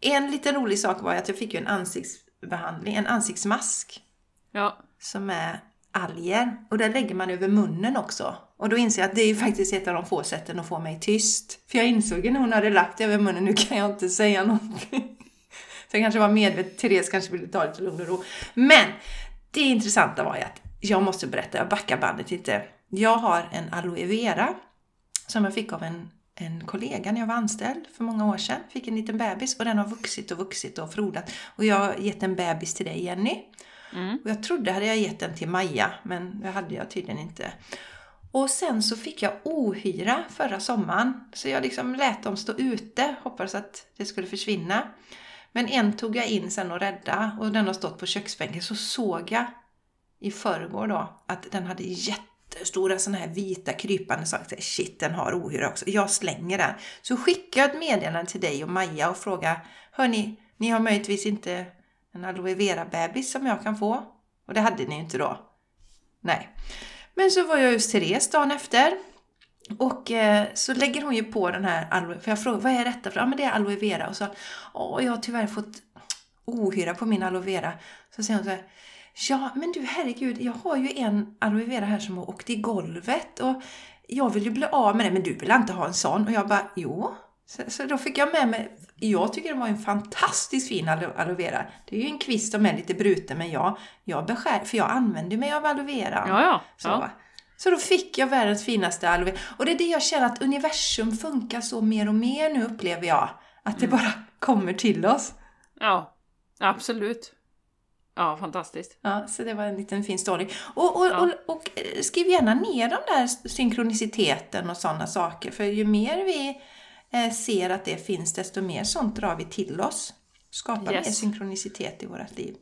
En liten rolig sak var att jag fick ju en ansiktsbehandling, en ansiktsmask Ja. som är alger. Och den lägger man över munnen också. Och då inser jag att det är ju faktiskt ett av de få sätten att få mig tyst. För jag insåg ju när hon hade lagt det över munnen, nu kan jag inte säga någonting. Så jag kanske var medveten, Therese kanske ville ta lite lugn och ro. Men det intressanta var ju att jag måste berätta, jag backar bandet lite. Jag har en aloe vera som jag fick av en, en kollega när jag var anställd för många år sedan. Fick en liten bebis och den har vuxit och vuxit och frodat. Och jag har gett en bebis till dig Jenny. Mm. Och jag trodde hade jag gett den till Maja, men det hade jag tydligen inte. Och sen så fick jag ohyra förra sommaren, så jag liksom lät dem stå ute, hoppades att det skulle försvinna. Men en tog jag in sen och rädda och den har stått på köksbänken. Så såg jag i förrgår då att den hade jättestora sådana här vita krypande saker. Shit, den har ohyra också. Jag slänger den. Så skickar jag ett meddelande till dig och Maja och frågar Hörni, ni har möjligtvis inte en aloe vera-bebis som jag kan få? Och det hade ni inte då. Nej. Men så var jag hos Therese dagen efter. Och eh, så lägger hon ju på den här aloe, för jag frågar vad är detta för? Ja men det är aloe vera. Och så, åh jag har tyvärr fått ohyra på min aloe vera. Så säger hon så här, ja men du herregud, jag har ju en aloe vera här som har åkt i golvet. Och jag vill ju bli av med det, men du vill inte ha en sån? Och jag bara, jo. Så, så då fick jag med mig, jag tycker det var en fantastiskt fin aloe aloe vera. Det är ju en kvist som är lite bruten, men jag, jag beskär, för jag använder mig av aloe vera. Ja, ja. Så, ja. så då fick jag världens finaste aloe Och det är det jag känner att universum funkar så mer och mer nu upplever jag. Att det Mm. bara kommer till oss. ja. Absolut. Ja, fantastiskt. Ja, så det var en liten fin story. Och, och, Ja. och, och eh, skriv gärna ner de där synkroniciteten och sådana saker. För ju mer vi eh, ser att det finns, desto mer sånt drar vi till oss. Skapar Yes. mer synkronicitet i vårt liv.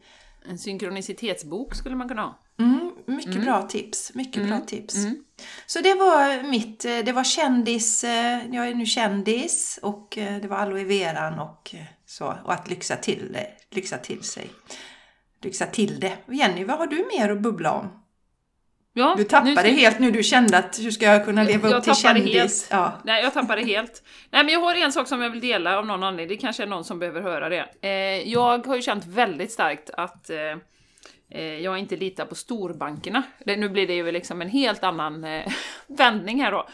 En synkronicitetsbok skulle man kunna ha. Mm, mycket bra tips. Mycket bra tips. Mm. Så det var mitt, eh, det var kändis, jag är nu kändis och det var aloe veran och så. Och att lyxa till lyxa till sig. Lyxa till det. Jenny, vad har du mer att bubbla om? Ja, Du nu tappade ska- helt nu, du kände att hur ska jag kunna leva Jag upp till kändis? helt. Ja. Nej, jag tappade helt. Nej, men jag har en sak som jag vill dela av någon anledning. Det kanske är någon som behöver höra det. Eh, jag har ju känt väldigt starkt att eh, eh, jag inte litar på storbankerna. Det, nu blir det ju liksom en helt annan eh, [LAUGHS] vändning här då.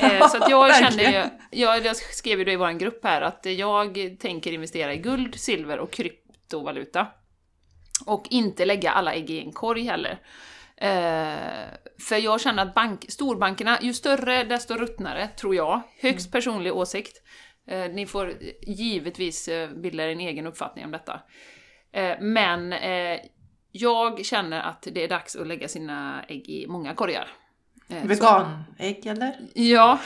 Eh, så att [LAUGHS] jag känner ju, jag, jag skrev ju det i vår grupp här, att jag tänker investera i guld, silver och kryptovaluta. Och inte lägga alla ägg i en korg heller. Eh, för jag känner att bank, storbankerna, ju större desto ruttnare, tror jag. Högst personlig åsikt. Eh, ni får givetvis eh, bilda er en egen uppfattning om detta. Eh, men eh, jag känner att det är dags att lägga sina ägg i många korgar. Eh, Veganägg eller? Ja,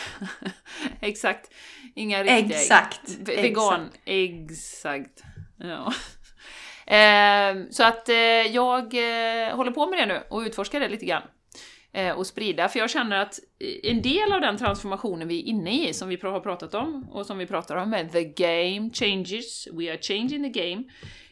[LAUGHS] exakt. Inga riktiga ägg. Exakt. Ve- Vegan, exakt. Ja. Eh, så att eh, jag eh, håller på med det nu och utforskar det lite grann. Eh, och sprida, för jag känner att en del av den transformationen vi är inne i, som vi har pratat om, och som vi pratar om med the game changes, we are changing the game,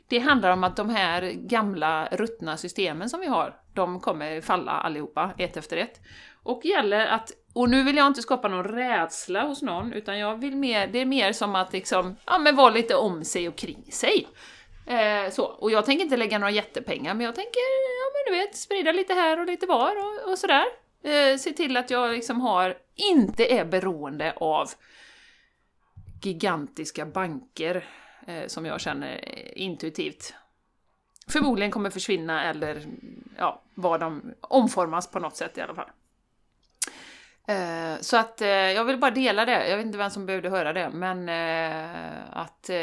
det handlar om att de här gamla ruttna systemen som vi har, de kommer falla allihopa, ett efter ett. Och gäller att, och nu vill jag inte skapa någon rädsla hos någon, utan jag vill mer, det är mer som att liksom, ja men vara lite om sig och kring sig. Eh, så. Och jag tänker inte lägga några jättepengar, men jag tänker, ja men du vet, sprida lite här och lite var och, och sådär. Eh, se till att jag liksom har, inte är beroende av gigantiska banker eh, som jag känner intuitivt förmodligen kommer försvinna eller ja, vad de omformas på något sätt i alla fall. Eh, så att eh, jag vill bara dela det, jag vet inte vem som behövde höra det, men eh, att eh,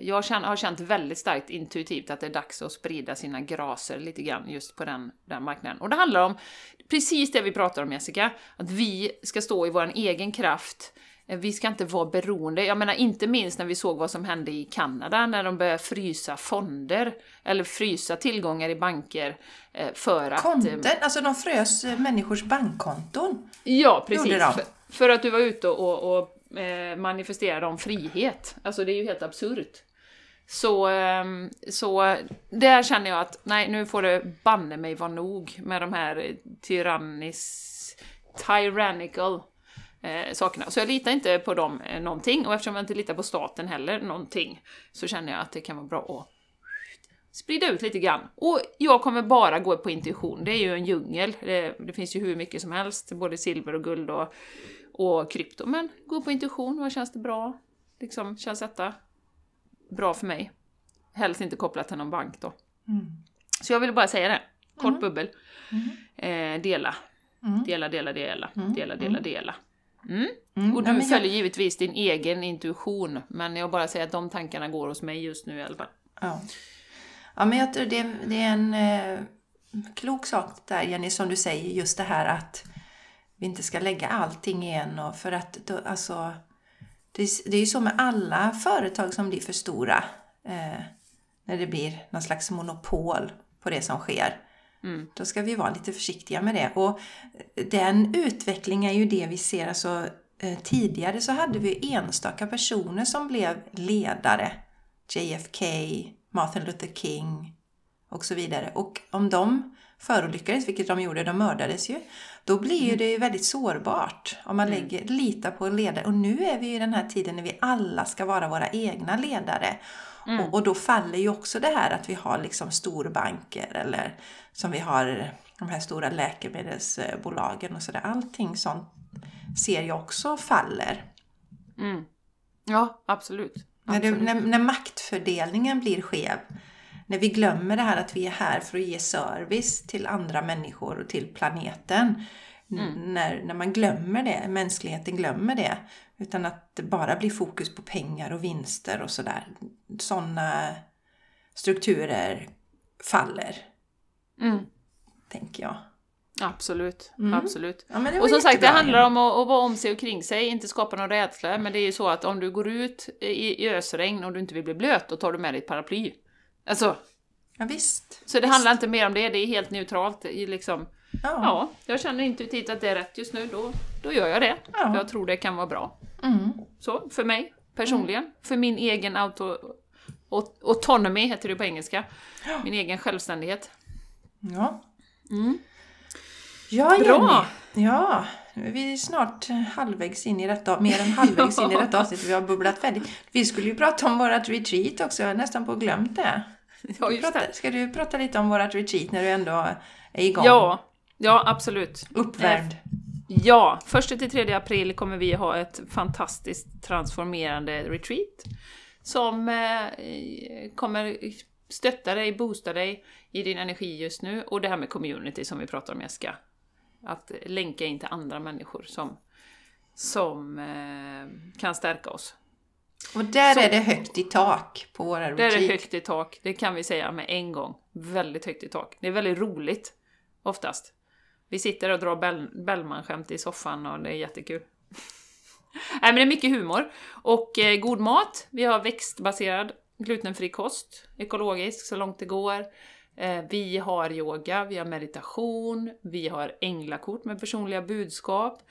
jag känner, har känt väldigt starkt intuitivt att det är dags att sprida sina graser lite grann just på den, den marknaden. Och det handlar om precis det vi pratar om Jessica, att vi ska stå i vår egen kraft, Eh, vi ska inte vara beroende. Jag menar inte minst när vi såg vad som hände i Kanada när de började frysa fonder eller frysa tillgångar i banker eh, för att... Konten? Alltså de frös eh, människors bankkonton? Ja, precis. För, för, att du var ute och, och manifesterade om frihet. Alltså det är ju helt absurt. Så, ehm, så där känner jag att nej, nu får det banne mig vara nog med de här tyrannis... tyrannical eh, sakerna. Så jag litar inte på dem eh, någonting och eftersom jag inte litar på staten heller någonting så känner jag att det kan vara bra att sprida ut lite grann. Och jag kommer bara gå på intuition, det är ju en djungel. Det, det finns ju hur mycket som helst, både silver och guld och, och krypto. Men gå på intuition, vad känns det bra? Liksom, känns detta bra för mig? Helst inte kopplat till någon bank då. Mm. Så jag vill bara säga det, kort mm. bubbel. Mm. Eh, dela. Mm. Dela, dela, dela, mm. dela, dela, dela. Mm. Mm. Och du följer jag... givetvis din egen intuition, men jag bara säger att de tankarna går hos mig just nu i alla fall. Ja, ja men jag tror det, det är en eh, klok sak där Jenny, som du säger, just det här att vi inte ska lägga allting i en och för att då, alltså det, det är ju så med alla företag som blir för stora eh, när det blir någon slags monopol på det som sker. Mm. Då ska vi vara lite försiktiga med det. Och den utvecklingen är ju det vi ser. Alltså, eh, tidigare så hade vi enstaka personer som blev ledare. JFK, Martin Luther King och så vidare. Och om de förolyckades, vilket de gjorde, de mördades ju, då blir ju mm. det väldigt sårbart om man mm. lägger, litar på ledare. Och nu är vi i den här tiden när vi alla ska vara våra egna ledare. Mm. Och, och, då faller ju också det här att vi har liksom storbanker eller som vi har de här stora läkemedelsbolagen och sådär. Allting sånt ser jag också faller. Mm. Ja, absolut. När, det, när, när, maktfördelningen blir skev, när vi glömmer det här att vi är här för att ge service till andra människor och till planeten. Mm. När, när man glömmer det, mänskligheten glömmer det. Utan att det bara blir fokus på pengar och vinster och sådär. Sådana strukturer faller. Mm. Tänker jag. Absolut, mm. absolut. Ja, och som sagt, det handlar om att, att, vara om sig och kring sig, inte skapa någon rädsla. Men det är ju så att om du går ut i, i ösregn och du inte vill bli blöt, då tar du med dig ett paraply. Alltså. Ja, visst. Så det visst. handlar inte mer om det, det är helt neutralt. Liksom, ja. ja, jag känner intuitivt att det är rätt just nu, då, då gör jag det. Ja. För jag tror det kan vara bra. Mm. Så, för mig personligen. Mm. För min egen auto... Autonomy heter det på engelska. Ja. Min egen självständighet. Ja. Mm. Ja, Bra! Jenny. Ja, nu är vi snart halvvägs in i detta, mer än halvvägs in i [LAUGHS] detta avsnitt. Vi har bubblat färdigt. Vi skulle ju prata om vårt retreat också, jag har nästan på glömt det. Ja, just det. Ska du prata lite om vårt retreat när du ändå är igång? Ja, ja absolut. Uppvärmd. Ja, 1-3 april kommer vi ha ett fantastiskt transformerande retreat som eh, kommer stötta dig, boosta dig i din energi just nu. Och det här med community som vi pratar om Jessica. Att länka in till andra människor som, som eh, kan stärka oss. Och där Så, är det högt i tak på våra retreat. Där är det högt i tak, det kan vi säga med en gång. Väldigt högt i tak. Det är väldigt roligt, oftast. Vi sitter och drar Bellman-skämt i soffan och det är jättekul. [LAUGHS] Nej men det är mycket humor. Och eh, god mat. Vi har växtbaserad glutenfri kost, ekologisk så långt det går. Eh, vi har yoga, vi har meditation, vi har änglakort med personliga budskap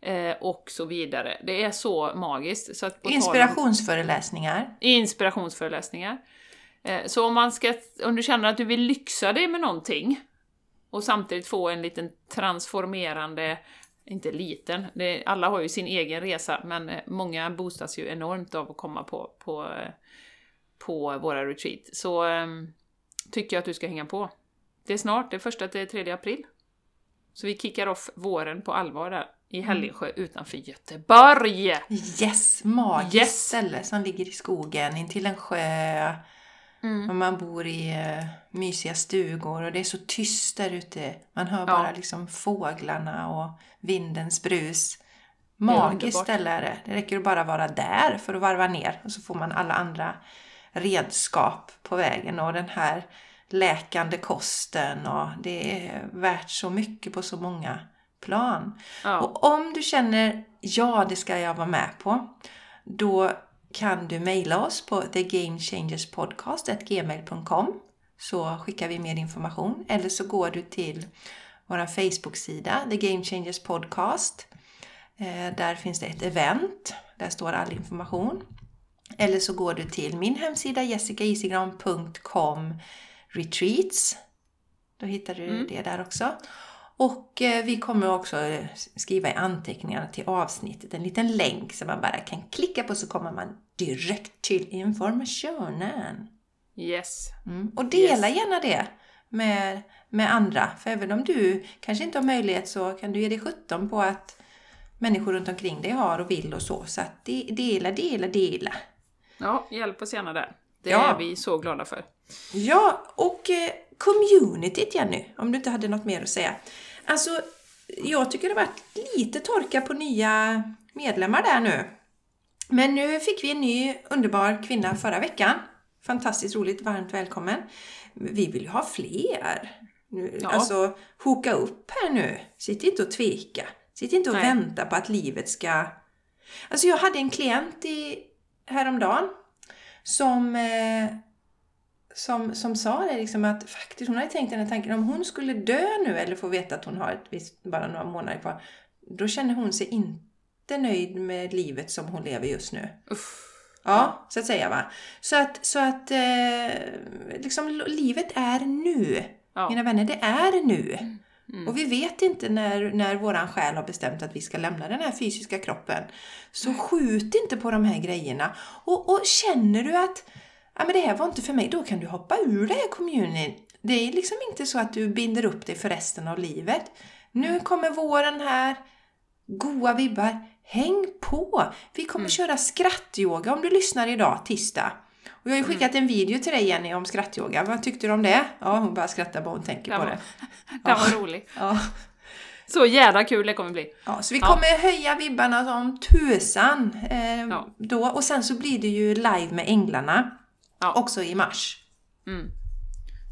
eh, och så vidare. Det är så magiskt. Så Inspirationsföreläsningar. inspirationsföreläsningar. Eh, Så om, man ska, om du känner att du vill lyxa dig med någonting och samtidigt få en liten transformerande, inte liten, det, alla har ju sin egen resa, men eh, många boostas ju enormt av att komma på, på, eh, på våra retreat. Så eh, tycker jag att du ska hänga på. Det är snart, det är första till 3 april. Så vi kickar off våren på allvar där i Hällingsjö utanför Göteborg! Yes, magiskt Yes. ställe som ligger i skogen intill en sjö. Mm. Och man bor i eh, mysiga stugor och det är så tyst där ute. Man hör bara liksom fåglarna och vindens brus. Magiskt ställe är det. Det räcker att bara vara där för att varva ner och så får man alla andra redskap på vägen och den här läkande kosten och det är värt så mycket på så många plan. Ja. Och om du känner ja, det ska jag vara med på, då kan du mejla oss på thegamechangerspodcast.gmail.com så skickar vi mer information. Eller så går du till vår Facebook-sida, The Game Changers Podcast. Eh, Där finns det ett event, där står all information. Eller så går du till min hemsida jessicaisigran.com retreats. Då hittar du det där också. Och eh, vi kommer också eh, skriva i anteckningarna till avsnittet en liten länk som man bara kan klicka på så kommer man direkt till informationen. Yes. Mm. Och dela Yes. gärna det med, med andra. För även om du kanske inte har möjlighet så kan du ge dig sjutton på att människor runt omkring dig har och vill och så. Så att de, dela, dela, dela. Ja, hjälp oss gärna där. Det Ja. är vi så glada för. Ja, och eh, communityt Jenny, om du inte hade något mer att säga. Alltså, jag tycker det har varit lite torka på nya medlemmar där nu. Men nu fick vi en ny underbar kvinna förra veckan. Fantastiskt roligt, varmt välkommen. Vi vill ju ha fler. Nu, Ja. Alltså, hoka upp här nu. Sitt inte och tveka. Sitt inte och Nej. vänta på att livet ska... Alltså jag hade en klient i, häromdagen som eh, som, som sa det liksom att faktiskt hon hade tänkt den här tanken om hon skulle dö nu eller få veta att hon har ett visst, bara några månader kvar. Då känner hon sig inte nöjd med livet som hon lever just nu. Uff. Ja, så att säga va. Så att, så att eh, liksom livet är nu. Ja. Mina vänner, det är nu. Och vi vet inte när, när våran själ har bestämt att vi ska lämna den här fysiska kroppen. Så skjut inte på de här grejerna. Och, och känner du att ja, men det här var inte för mig, då kan du hoppa ur det här communyn. Det är liksom inte så att du binder upp dig för resten av livet. Nu kommer våren här, goa vibbar. Häng på! Vi kommer köra skrattyoga om du lyssnar idag, tisdag. Och jag har ju skickat en video till dig Jenny om skrattyoga. Vad tyckte du om det? Ja, hon bara skrattar bara hon tänker Den på var, det. [LAUGHS] den var rolig. [LAUGHS] Ja. Så jävla kul det kommer bli. Ja, så vi Ja. kommer höja vibbarna som tusan eh, Ja. då. Och sen så blir det ju live med Änglarna Ja. också i mars.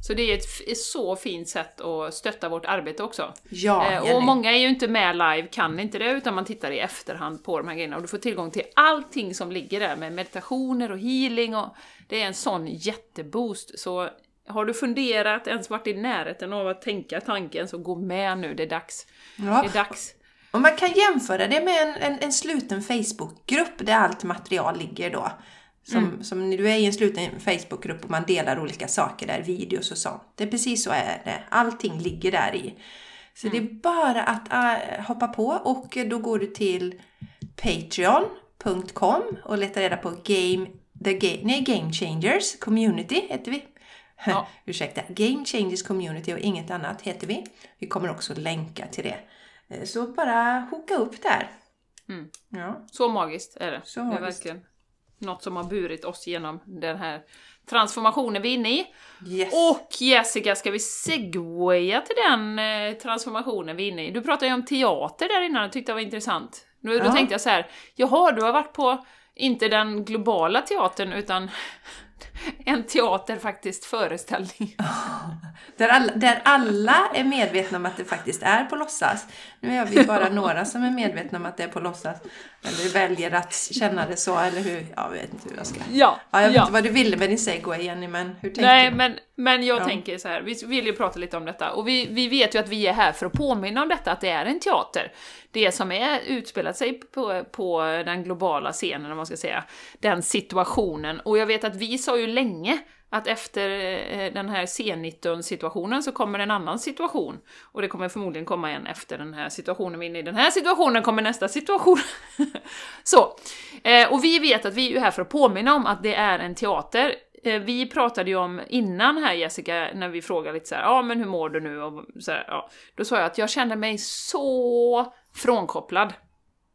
Så det är ett så fint sätt att stötta vårt arbete också. Ja, Eh, och många är ju inte med live, kan inte det, utan man tittar i efterhand på de här grejerna och du får tillgång till allting som ligger där med meditationer och healing och det är en sån jätteboost. Så har du funderat, ens varit i närheten av att tänka tanken, så gå med nu, det är dags. Ja. Det är dags. Och man kan jämföra det med en, en, en sluten Facebookgrupp där allt material ligger då. Som, som när du är i en sluten Facebookgrupp och man delar olika saker där, videos och sånt. Det är precis så är det. Allting ligger där i. Så det är bara att äh, hoppa på och då går du till patreon.com och letar reda på game, the game, nej, game Changers Community heter vi. [LAUGHS] Ja. Ursäkta, Game Changers Community och inget annat heter vi. Vi kommer också länka till det. Eh, Så bara hoka upp där. Mm. Ja. Så magiskt är det. Så det är magiskt. verkligen något som har burit oss genom den här transformationen vi är inne i. Yes. Och Jessica, ska vi segwaya till den eh, transformationen vi är inne i? Du pratade ju om teater där innan och tyckte det var intressant. Nu, Då Ja. tänkte jag så här, jaha, du har varit på, inte den globala teatern, utan [LAUGHS] en teater faktiskt föreställning. [LAUGHS] Där alla, där alla är medvetna om att det faktiskt är på låtsas. Nu är vi bara [LAUGHS] några som är medvetna om att det är på låtsas. Eller väljer att känna det så, eller hur? Jag vet inte hur jag ska... Ja, Ja, jag vet ja. inte vad du ville med din segway Jenny, men hur tänker Nej, du? men, men jag Ja. tänker så här, vi vill ju prata lite om detta, och vi, vi vet ju att vi är här för att påminna om detta, att det är en teater. Det som är utspelat sig på, på den globala scenen, om man ska säga, den situationen. Och jag vet att vi sa ju länge att efter eh, den här C19-situationen så kommer en annan situation. Och det kommer förmodligen komma en efter den här situationen. Vi är inne i den här situationen kommer nästa situation. [LAUGHS] så. Eh, och vi vet att vi är ju här för att påminna om att det är en teater. Eh, vi pratade ju om innan här Jessica, när vi frågade lite så här, ja ah, men hur mår du nu? Och så här, ja. Då sa jag att jag kände mig så frånkopplad.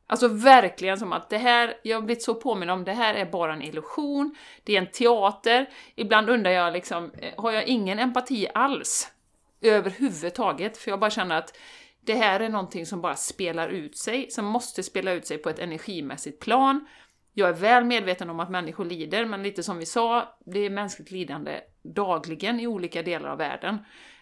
Alltså verkligen som att det här, jag har blivit så påminn om, det här är bara en illusion, det är en teater. Ibland undrar jag liksom, eh, har jag ingen empati alls? Överhuvudtaget, för jag bara känner att det här är någonting som bara spelar ut sig, som måste spela ut sig på ett energimässigt plan. Jag är väl medveten om att människor lider, men lite som vi sa, det är mänskligt lidande dagligen i olika delar av världen.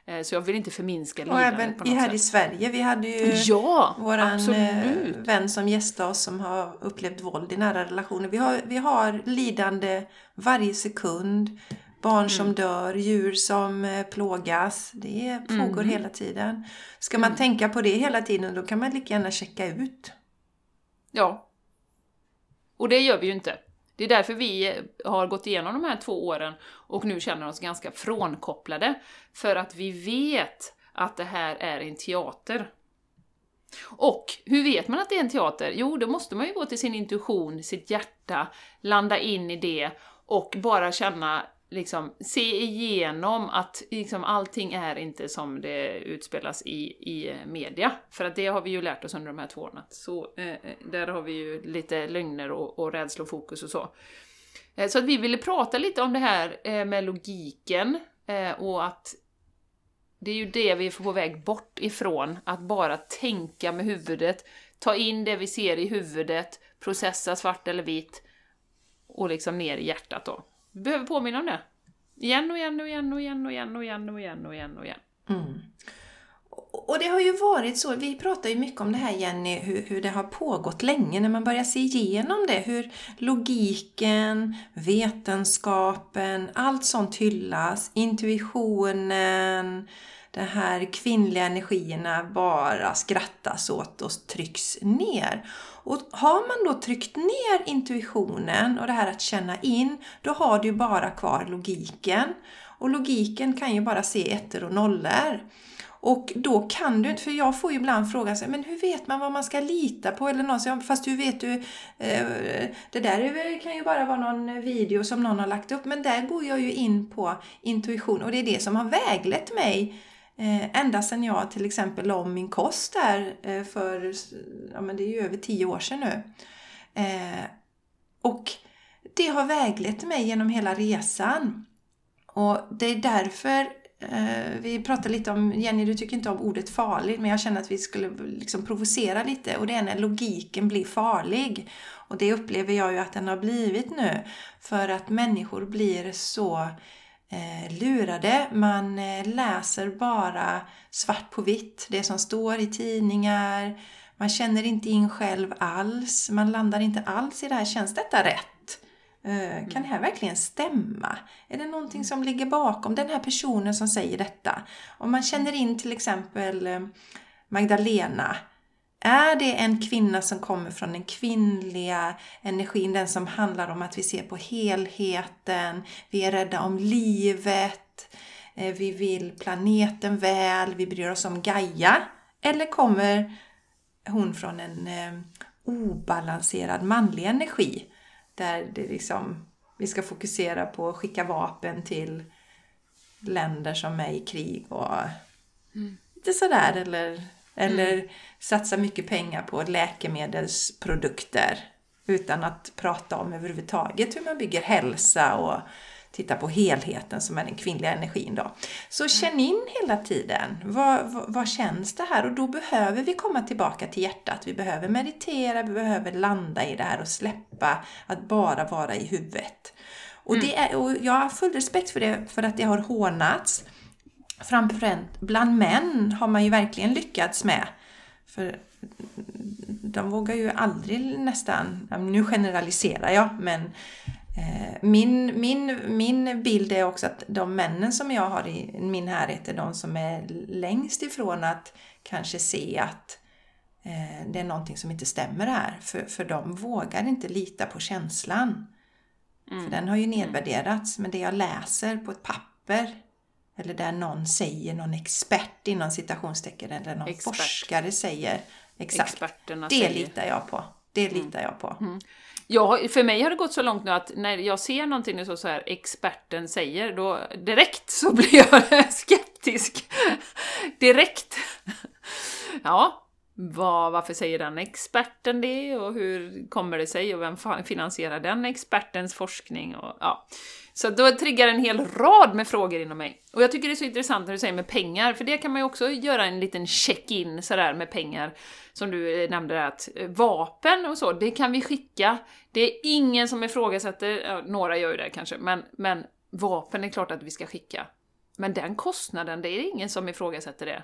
Eh, Så jag vill inte förminska Och lidandet även på i, något här sätt. i Sverige, vi hade ju Ja, våran eh, absolut! vän som gästade oss som har upplevt våld i nära relationer. Vi har, vi har lidande varje sekund. Barn som Mm. dör, djur som eh, plågas. Det pågår Mm. hela tiden. Ska man tänka på det hela tiden då kan man lika gärna checka ut. Ja. Och det gör vi ju inte. Det är därför vi har gått igenom de här två åren och nu känner oss ganska frånkopplade. För att vi vet att det här är en teater. Och hur vet man att det är en teater? Jo, då måste man ju gå till sin intuition, sitt hjärta, landa in i det och bara känna, liksom, se igenom att liksom, allting är inte som det utspelas i, i media. För att det har vi ju lärt oss under de här två åren. att Så, eh, eh där har vi ju lite lögner och, och rädslofokus och så. Eh, så att vi ville prata lite om det här eh, med logiken eh, och att det är ju det vi är på väg bort ifrån, att bara tänka med huvudet, ta in det vi ser i huvudet, processa svart eller vitt och liksom ner i hjärtat då behöver påminna om det. Igen och igen och igen och igen och igen och igen och igen och igen. Och, igen. Mm. och det har ju varit så, vi pratar ju mycket om det här Jenny, hur, hur det har pågått länge, när man börjar se igenom det, hur logiken, vetenskapen, allt sånt hyllas, intuitionen, de här kvinnliga energierna bara skrattas åt och trycks ner. Och har man då tryckt ner intuitionen och det här att känna in, då har du bara kvar logiken. Och logiken kan ju bara se ettor och nollor. Och då kan du inte, för jag får ju ibland frågan sig, men hur vet man vad man ska lita på? Eller någon säger, fast hur vet du, eh, det där kan ju bara vara någon video som någon har lagt upp. Men där går jag ju in på intuition och det är det som har väglett mig Eh, ända sedan jag till exempel la om min kost där eh, för, ja men det är ju över tio år sedan nu. Eh, och det har väglett mig genom hela resan. Och det är därför vi pratade lite om, Jenny du tycker inte om ordet farlig, men jag känner att vi skulle liksom provocera lite och det är när logiken blir farlig. Och det upplever jag ju att den har blivit nu. För att människor blir så eh, Eh, lurade. Man eh, läser bara svart på vitt, det som står i tidningar. Man känner inte in själv alls. Man landar inte alls i det här, känns detta rätt? Eh, Kan det här verkligen stämma? Är det någonting som ligger bakom den här personen som säger detta? Om man känner in till exempel eh, Magdalena. Är det en kvinna som kommer från den kvinnliga energin, den som handlar om att vi ser på helheten, vi är rädda om livet, eh, vi vill planeten väl, vi bryr oss om Gaia? Eller kommer hon från en eh, obalanserad manlig energi? Där det liksom, vi ska fokusera på att skicka vapen till länder som är i krig och lite sådär. Eller, eller satsa mycket pengar på läkemedelsprodukter utan att prata om överhuvudtaget hur man bygger hälsa och titta på helheten som är den kvinnliga energin. Då. Så känn in hela tiden, vad, vad, vad känns det här? Och då behöver vi komma tillbaka till hjärtat. Vi behöver meditera, vi behöver landa i det här och släppa att bara vara i huvudet. Och, det är, och jag har full respekt för det, för att det har hånats. Framförallt bland män har man ju verkligen lyckats med. För de vågar ju aldrig nästan, nu generaliserar jag, men eh, min, min, min bild är också att de männen som jag har i min härhet är de som är längst ifrån att kanske se att eh, det är någonting som inte stämmer här. För, för de vågar inte lita på känslan. Mm. För den har ju nedvärderats. Men det jag läser på ett papper eller där någon säger, någon expert inom citationstecken eller någon Expert. forskare säger exakt. Experterna det säger. litar jag på. Det mm. litar jag på. Mm. Ja, för mig har det gått så långt nu att när jag ser någonting så, så här experten säger, då direkt så [LAUGHS] blir jag skeptisk. direkt. ja, vad, varför säger den experten det och hur kommer det sig och vem finansierar den expertens forskning? Och, ja. Så då triggar en hel rad med frågor inom mig. Och jag tycker det är så intressant när du säger med pengar, för det kan man ju också göra en liten check-in sådär med pengar. Som du eh, nämnde där, att eh, vapen och så, det kan vi skicka. Det är ingen som ifrågasätter, ja, några gör ju det kanske, men, men vapen är klart att vi ska skicka. Men den kostnaden, det är ingen som ifrågasätter det.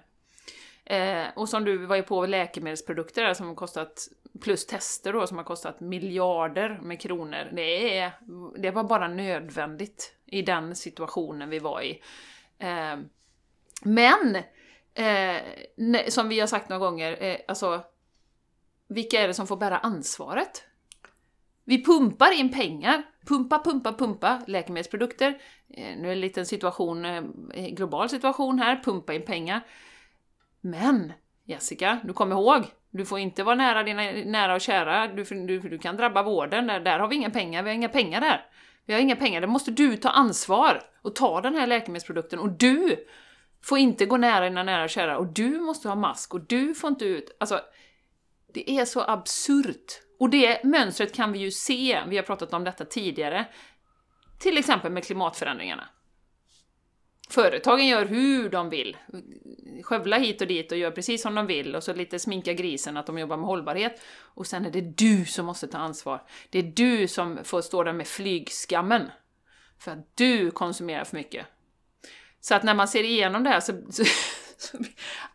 Eh, och som du var ju på läkemedelsprodukter där som har kostat, plus tester då, som har kostat miljarder med kronor. Det, är, det var bara nödvändigt i den situationen vi var i. Eh, men, eh, som vi har sagt några gånger, eh, alltså vilka är det som får bära ansvaret? Vi pumpar in pengar, pumpa, pumpa, pumpa läkemedelsprodukter. Eh, nu är det en liten situation, eh, global situation här, pumpa in pengar. Men Jessica, du kommer ihåg, du får inte vara nära dina nära och kära, du, du, du kan drabba vården, där, där har vi inga pengar, vi har inga pengar där. Vi har inga pengar, där måste du ta ansvar och ta den här läkemedelsprodukten. Och du får inte gå nära dina nära och kära. Och du måste ha mask. Och du får inte ut... Alltså, det är så absurt. Och det mönstret kan vi ju se, vi har pratat om detta tidigare, till exempel med klimatförändringarna. Företagen gör hur de vill. Skövla hit och dit och gör precis som de vill och så lite sminka grisen att de jobbar med hållbarhet. Och sen är det du som måste ta ansvar. Det är du som får stå där med flygskammen. För att du konsumerar för mycket. Så att när man ser igenom det här så, så, [LAUGHS] så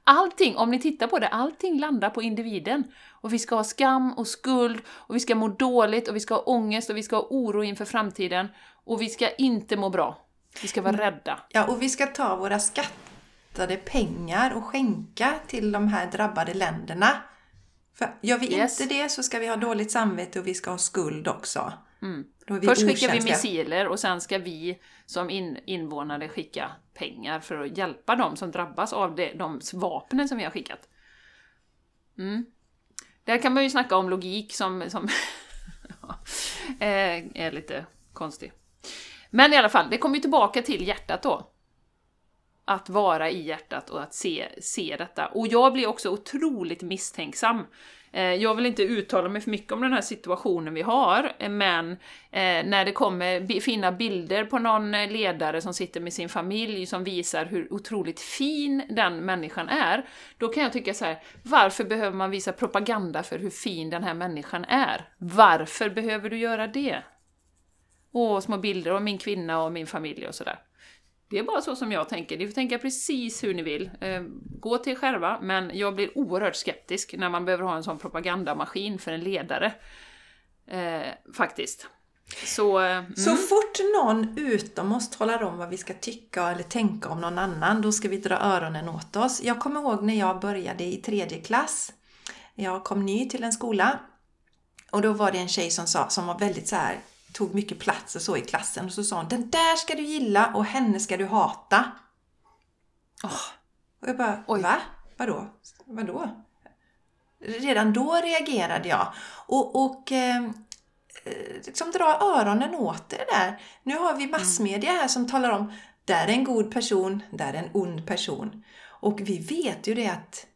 allting, om ni tittar på det, allting landar på individen. Och vi ska ha skam och skuld, och vi ska må dåligt, och vi ska ha ångest, och vi ska ha oro inför framtiden. Och vi ska inte må bra. Vi ska vara mm. rädda. Ja, och vi ska ta våra skattade pengar och skänka till de här drabbade länderna. För gör vi yes. inte det så ska vi ha dåligt samvete och vi ska ha skuld också. Mm. Först skickar vi missiler och sen ska vi som in, invånare skicka pengar för att hjälpa dem som drabbas av det, de vapnen som vi har skickat. Mm. Där kan man ju snacka om logik som, som [LAUGHS] är lite konstig. Men i alla fall, det kommer ju tillbaka till hjärtat då. Att vara i hjärtat och att se, se detta. Och jag blir också otroligt misstänksam. Eh, jag vill inte uttala mig för mycket om den här situationen vi har, eh, men eh, när det kommer fina bilder på någon ledare som sitter med sin familj som visar hur otroligt fin den människan är, då kan jag tycka så här: varför behöver man visa propaganda för hur fin den här människan är? Varför behöver du göra det? Och små bilder av min kvinna och min familj och sådär. Det är bara så som jag tänker. Ni får tänka precis hur ni vill. Eh, gå till er själva, men jag blir oerhört skeptisk när man behöver ha en sån propagandamaskin för en ledare. Eh, faktiskt. Så, eh, mm. så fort någon utom oss talar om vad vi ska tycka eller tänka om någon annan, då ska vi dra öronen åt oss. Jag kommer ihåg när jag började i tredje klass. Jag kom ny till en skola och då var det en tjej som sa, som var väldigt så här tog mycket plats och så i klassen. Och så sa hon, den där ska du gilla och henne ska du hata. Oh. Och jag bara, Oj. va? Vadå? Vadå? Redan då reagerade jag. Och, och eh, liksom dra öronen åt det där. Nu har vi massmedia här som talar om, där är en god person, där är en ond person. Och vi vet ju det att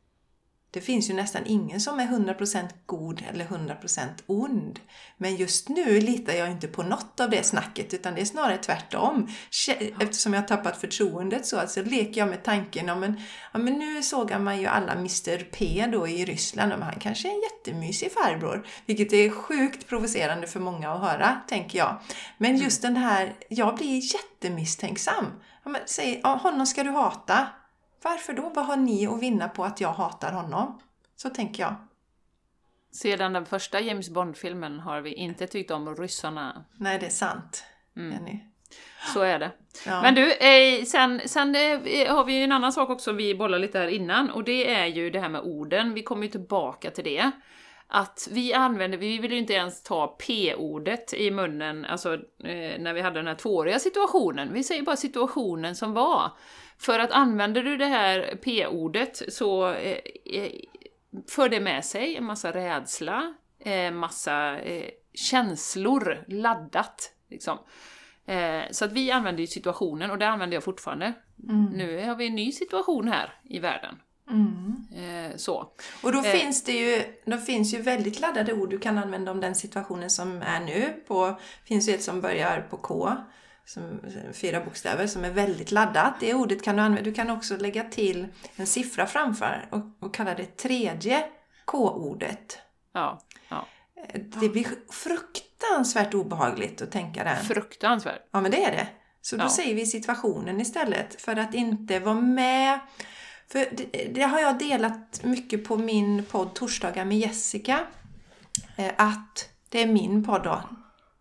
det finns ju nästan ingen som är 100% god eller 100% ond. Men just nu litar jag inte på något av det snacket utan det är snarare tvärtom. Eftersom jag har tappat förtroendet så alltså leker jag med tanken om en, ja, men nu sågar man ju alla Mr P då i Ryssland och han kanske är en jättemysig farbror. Vilket är sjukt provocerande för många att höra, tänker jag. Men just den här, jag blir jättemisstänksam. Ja, men, säg, honom ska du hata. Varför då? Vad har ni att vinna på att jag hatar honom? Så tänker jag. Sedan den första James Bond-filmen har vi inte tyckt om ryssarna. Nej, det är sant. Mm. Jenny. Så är det. Ja. Men du, eh, sen, sen eh, har vi ju en annan sak också vi bollade lite här innan och det är ju det här med orden. Vi kommer ju tillbaka till det. Att vi använder, vi vill ju inte ens ta p-ordet i munnen, alltså eh, när vi hade den här tvååriga situationen. Vi säger bara situationen som var. För att använder du det här p-ordet så eh, eh, för det med sig en massa rädsla, eh, massa känslor laddat. Liksom. Så att vi använder ju situationen, och det använder jag fortfarande. Mm. Nu har vi en ny situation här i världen. Mm. Så. Och då, finns det ju, då finns ju väldigt laddade ord du kan använda om den situationen som är nu. Det finns ju ett som börjar på K som, fyra bokstäver som är väldigt laddat. Det ordet kan du använda. Du kan också lägga till en siffra framför och, och kalla det tredje K-ordet. Ja, ja. Det blir fruktansvärt obehagligt att tänka den. Fruktansvärt? Ja, men det är det. Så då ja. säger vi situationen istället för att inte vara med. För det, det har jag delat mycket på min podd Torsdagar med Jessica. Eh, att det är min podd då.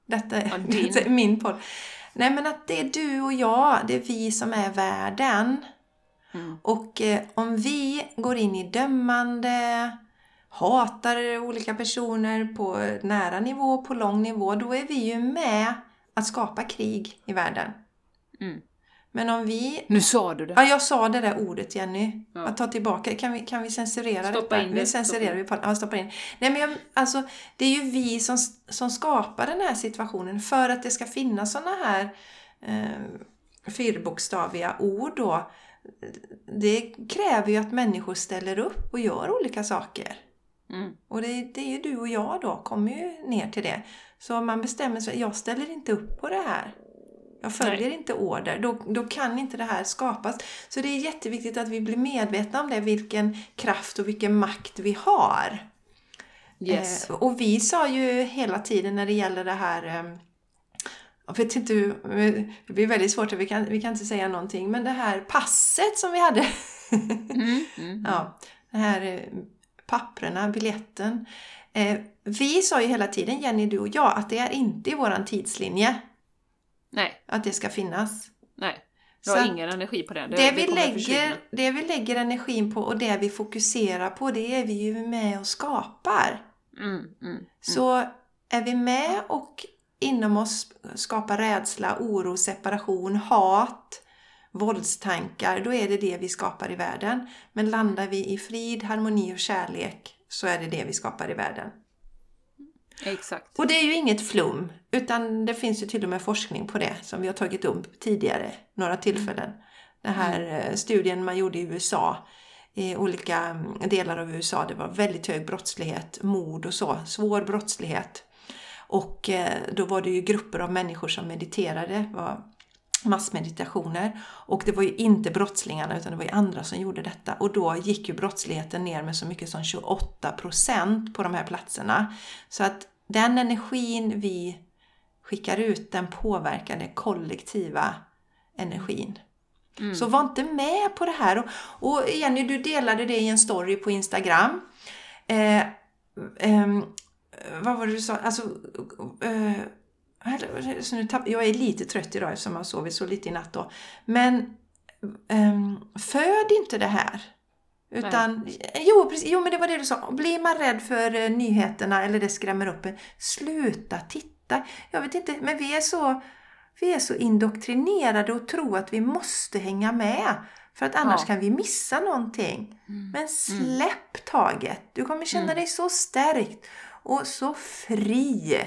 Detta är ja, [LAUGHS] min podd. Nej men att det är du och jag, det är vi som är världen. Mm. Och eh, om vi går in i dömande, hatar olika personer på nära nivå, på lång nivå, då är vi ju med att skapa krig i världen. Mm. Men om vi... Nu sa du det! Ja, jag sa det där ordet Jenny. Ja. Att ta tillbaka Kan vi, kan vi censurera stoppa detta? In det. Nu censurerar vi på Ja, stoppa in. Nej, men jag, alltså, det är ju vi som, som skapar den här situationen för att det ska finnas sådana här eh, fyrbokstaviga ord då. Det kräver ju att människor ställer upp och gör olika saker. Mm. Och det, det är ju du och jag då, kommer ju ner till det. Så man bestämmer sig, jag ställer inte upp på det här. Jag följer Nej. inte order. Då, då kan inte det här skapas. Så det är jätteviktigt att vi blir medvetna om det, vilken kraft och vilken makt vi har. Yes. Eh, och vi sa ju hela tiden när det gäller det här eh, jag vet inte hur, det blir väldigt svårt, vi kan, vi kan inte säga någonting, men det här passet som vi hade. mm, [LAUGHS] mm. ja, det här eh, papprena, biljetten. Eh, vi sa ju hela tiden, Jenny, du och jag, att det är inte i våran tidslinje. Nej. Att det ska finnas. Nej. Du har ingen energi på det. Det, det, vi lägger, det vi lägger energin på och det vi fokuserar på, det är vi ju med och skapar. Mm, mm, mm. Så är vi med och inom oss skapar rädsla, oro, separation, hat, våldstankar, då är det det vi skapar i världen. Men landar vi i frid, harmoni och kärlek så är det det vi skapar i världen. Exakt. Och det är ju inget flum, utan det finns ju till och med forskning på det som vi har tagit upp tidigare, några tillfällen. Den här mm. Eh, studien man gjorde i USA, i olika mm, delar av USA, det var väldigt hög brottslighet, mord och så, svår brottslighet. Och eh, då var det ju grupper av människor som mediterade, var massmeditationer. Och det var ju inte brottslingarna utan det var ju andra som gjorde detta. Och då gick ju brottsligheten ner med så mycket som 28 procent på de här platserna. Så att den energin vi skickar ut, den påverkar den kollektiva energin. Mm. Så var inte med på det här. Och, och Jenny, du delade det i en story på Instagram. Eh, eh, vad var det du sa? Alltså, eh, så nu tapp, jag är lite trött idag eftersom jag sovit så lite i natt då. Men um, föd inte det här. Utan, jo, precis, jo, men det var det du sa. Blir man rädd för uh, nyheterna eller det skrämmer upp en, sluta titta. Jag vet inte, men vi är så, vi är så indoktrinerade och tror att vi måste hänga med. För att annars ja. kan vi missa någonting. Mm. Men mm. släpp mm. taget. Du kommer känna mm. dig så stärkt och så fri.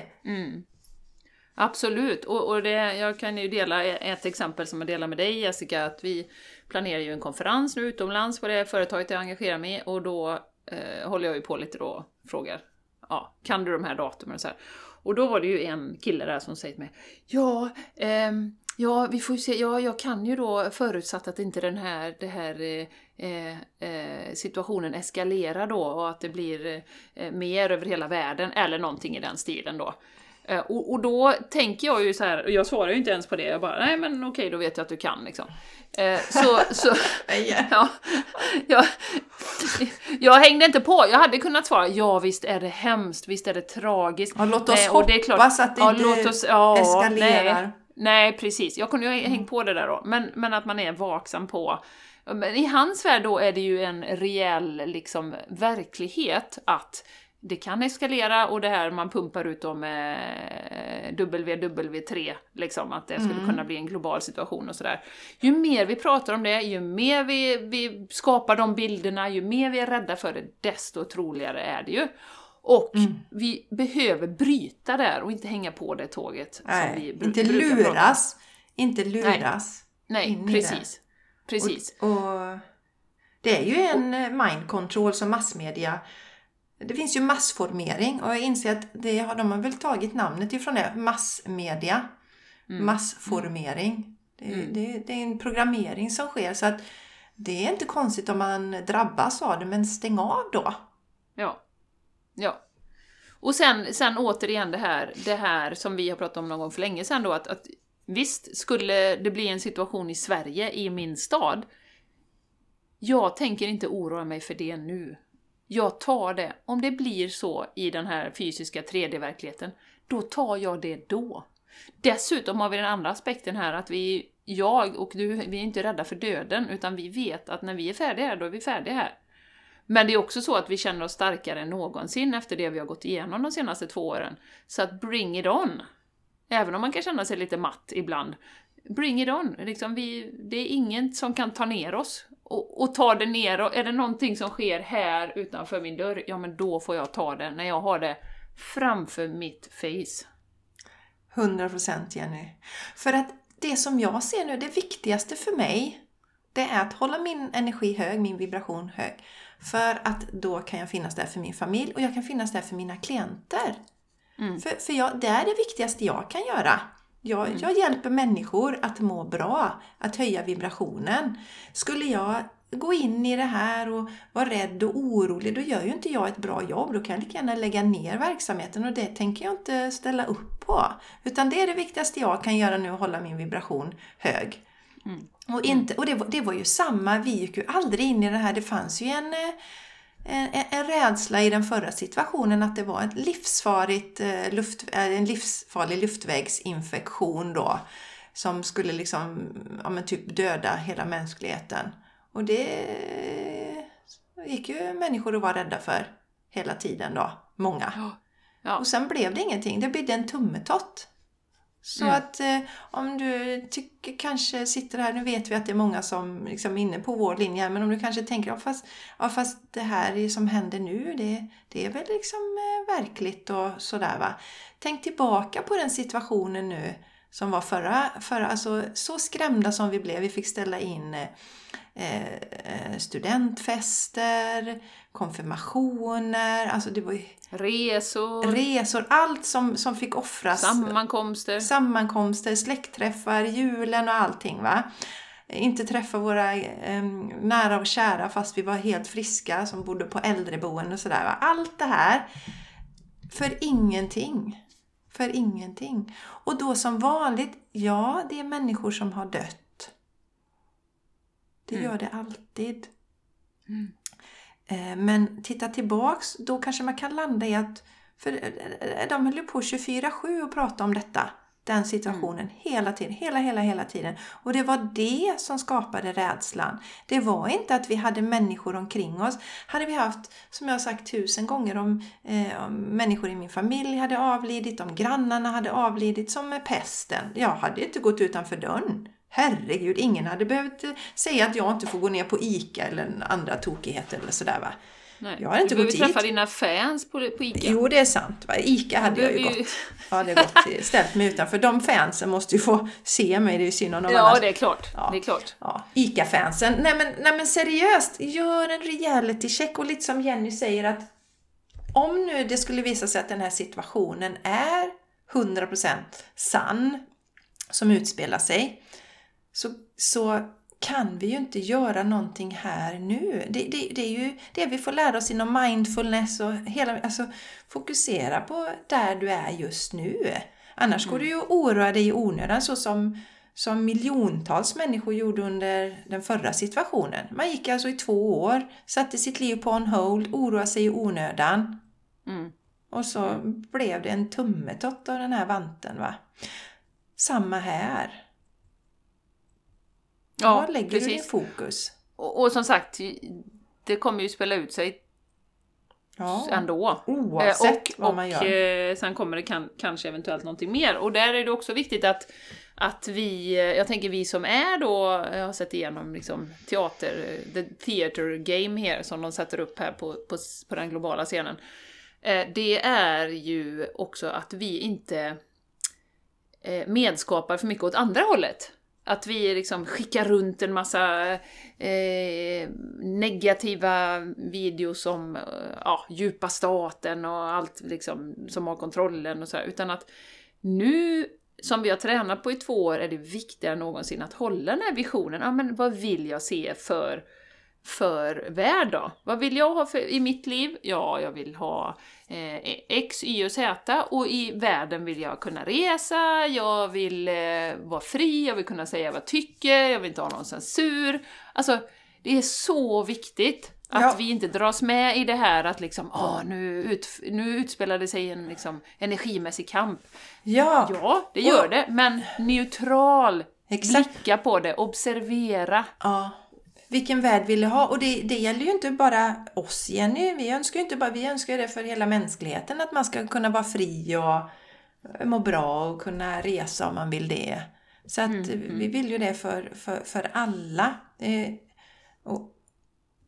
Absolut, och, och det, jag kan ju dela e-, ett exempel som jag delar med dig Jessica, att vi planerar ju en konferens nu utomlands på det företaget jag engagerar mig i och då eh, håller jag ju på lite då och frågar, ja, kan du de här datumen och så här. Och då var det ju en kille där som säger till mig, ja, ehm, Ja, vi får ju se. Ja, jag kan ju då förutsatt att inte den här, det här eh, eh, eh situationen eskalerar då och att det blir eh, mer över hela världen eller någonting i den stilen då. Eh, och, och, då tänker jag ju så här, och jag svarar ju inte ens på det, jag bara nej men okej då vet jag att du kan liksom. Eh, så, så [LAUGHS] [LAUGHS] ja, jag, jag hängde inte på, jag hade kunnat svara ja visst är det hemskt, visst är det tragiskt. Ja, låt oss nej, hoppas det är klart, att det ja, inte låt oss, ja, eskalerar. Nej, nej, precis, jag kunde ju mm. hängt på det där då, men, men att man är vaksam på men I hans värld då är det ju en reell liksom, verklighet att det kan eskalera och det här man pumpar ut då med WW3, liksom, att det skulle mm. kunna bli en global situation och sådär. Ju mer vi pratar om det, ju mer vi, vi skapar de bilderna, ju mer vi är rädda för det, desto troligare är det ju. Och mm. vi behöver bryta där och inte hänga på det tåget. Nej, som vi br inte luras. Inte luras. Nej, Nej precis. Precis. Och, och, det är ju en mind control som massmedia det finns ju massformering och jag inser att det har, de har väl tagit namnet ifrån det, massmedia. Mm. Massformering. Det, mm. det, det, är en programmering som sker så att det är inte konstigt om man drabbas av det, men stäng av då. Ja. Ja. Och sen, sen återigen det här, det här som vi har pratat om någon gång för länge sedan då, att, att visst skulle det bli en situation i Sverige, i min stad, jag tänker inte oroa mig för det nu. Jag tar det. Om det blir så i den här fysiska 3D-verkligheten, då tar jag det då. Dessutom har vi den andra aspekten här att vi, jag och du, vi är inte rädda för döden, utan vi vet att när vi är färdiga här, då är vi färdiga här. Men det är också så att vi känner oss starkare än någonsin efter det vi har gått igenom de senaste två åren. Så att bring it on! Även om man kan känna sig lite matt ibland. Bring it on! Liksom vi, det är inget som kan ta ner oss och, och tar det ner och är det någonting som sker här utanför min dörr, ja men då får jag ta det när jag har det framför mitt face. 100% Jenny. För att det som jag ser nu, det viktigaste för mig, det är att hålla min energi hög, min vibration hög. För att då kan jag finnas där för min familj och jag kan finnas där för mina klienter. Mm. För, för jag, det är det viktigaste jag kan göra. Jag, mm. jag hjälper människor att må bra, att höja vibrationen. Skulle jag gå in i det här och vara rädd och orolig, då gör ju inte jag ett bra jobb. Då kan jag lika gärna lägga ner verksamheten och det tänker jag inte ställa upp på. Utan det är det viktigaste jag kan göra nu, att hålla min vibration hög. Mm. Och, inte, och det, var, det var ju samma, vi gick ju aldrig in i det här. Det fanns ju en, eh, en, en rädsla i den förra situationen att det var ett livsfarligt, eh, luft, eh, en livsfarlig luftvägsinfektion då som skulle liksom, ja men typ döda hela mänskligheten. Och det gick ju människor att vara rädda för hela tiden då, många. Ja. Och sen blev det ingenting, det blev en tummetott. Så mm. att eh, om du tycker, kanske sitter här, nu vet vi att det är många som liksom är inne på vår linje, men om du kanske tänker ja, fast, ja, fast det här som händer nu, det, det är väl liksom eh, verkligt och sådär va. Tänk tillbaka på den situationen nu som var förra, förra alltså så skrämda som vi blev. Vi fick ställa in eh, eh studentfester, konfirmationer, alltså det var ju Resor. Resor, allt som, som fick offras. Sammankomster. Sammankomster, släktträffar, julen och allting. va. Inte träffa våra eh, nära och kära fast vi var helt friska som bodde på äldreboende och sådär. Va? Allt det här för ingenting. För ingenting. Och då som vanligt, ja det är människor som har dött. Det mm. gör det alltid. Mm. Eh, men titta tillbaks, då kanske man kan landa i att för eh, de höll ju på 24-7 och prata om detta, den situationen, mm. hela tiden, hela, hela, hela tiden. Och det var det som skapade rädslan. Det var inte att vi hade människor omkring oss. Hade vi haft, som jag har sagt tusen gånger, om, eh, om människor i min familj hade avlidit, om grannarna hade avlidit, som med pesten. Jag hade inte gått utanför dörren. Herregud, ingen hade behövt säga att jag inte får gå ner på ICA eller andra tokigheter eller sådär va. Nej, jag har inte du behöver träffa dina fans på, på ICA. Jo, det är sant. Va? ICA hade jag ju gått. [LAUGHS] Ja, det är gott. Ställt mig utanför. De fansen måste ju få se mig, det är ju synd om dem Ja, annars. det är klart. Ja. Det är klart. Ja, ICA-fansen. Nej men, nej men seriöst, gör en reality check och lite som Jenny säger att om nu det skulle visa sig att den här situationen är 100% sann som utspelar sig så, så kan vi ju inte göra någonting här nu. Det, det, det är ju det vi får lära oss inom mindfulness och hela, alltså fokusera på där du är just nu. Annars går du ju och oroar dig i onödan så som, som miljontals människor gjorde under den förra situationen. Man gick alltså i två år, satte sitt liv på on hold, oroade sig i onödan. Mm. Och så blev det en tummetott av den här vanten. Va? Samma här. Ja, Var lägger du din precis. fokus? Och, och som sagt, det kommer ju spela ut sig Ja, ändå. oavsett Eh, och, vad man och, gör. eh, sen kommer det kan, kanske eventuellt någonting mer. Och där är det också viktigt att, att vi, eh, jag tänker vi som är då, jag har sett igenom liksom teater, the theater game här som de sätter upp här på, på, på den globala scenen. Det är ju också att vi inte medskapar för mycket åt andra hållet. Att vi liksom skickar runt en massa eh, negativa videos om eh, ja, djupa staten och allt liksom som har kontrollen och så här. Utan att nu, som vi har tränat på i två år, är det viktigare än någonsin att hålla den här visionen. Ja, men vad vill jag se för för värld då? Vad vill jag ha för, i mitt liv? Ja, jag vill ha eh, X, Y och Z och i världen vill jag kunna resa, jag vill eh, vara fri, jag vill kunna säga vad jag tycker, jag vill inte ha någon censur. Alltså, det är så viktigt att Ja. vi inte dras med i det här att liksom, ah, nu, ut, nu utspelar det sig en liksom, energimässig kamp. Ja, Ja, det gör Och- det, men neutral, Exakt. blicka på det, observera. ja. Vilken värld vill du ha? Och det, det gäller ju inte bara oss Jenny. Vi önskar ju inte bara, vi önskar det för hela mänskligheten. Att man ska kunna vara fri och må bra och kunna resa om man vill det. Så att vi vill ju det för, för, för alla. Eh, och,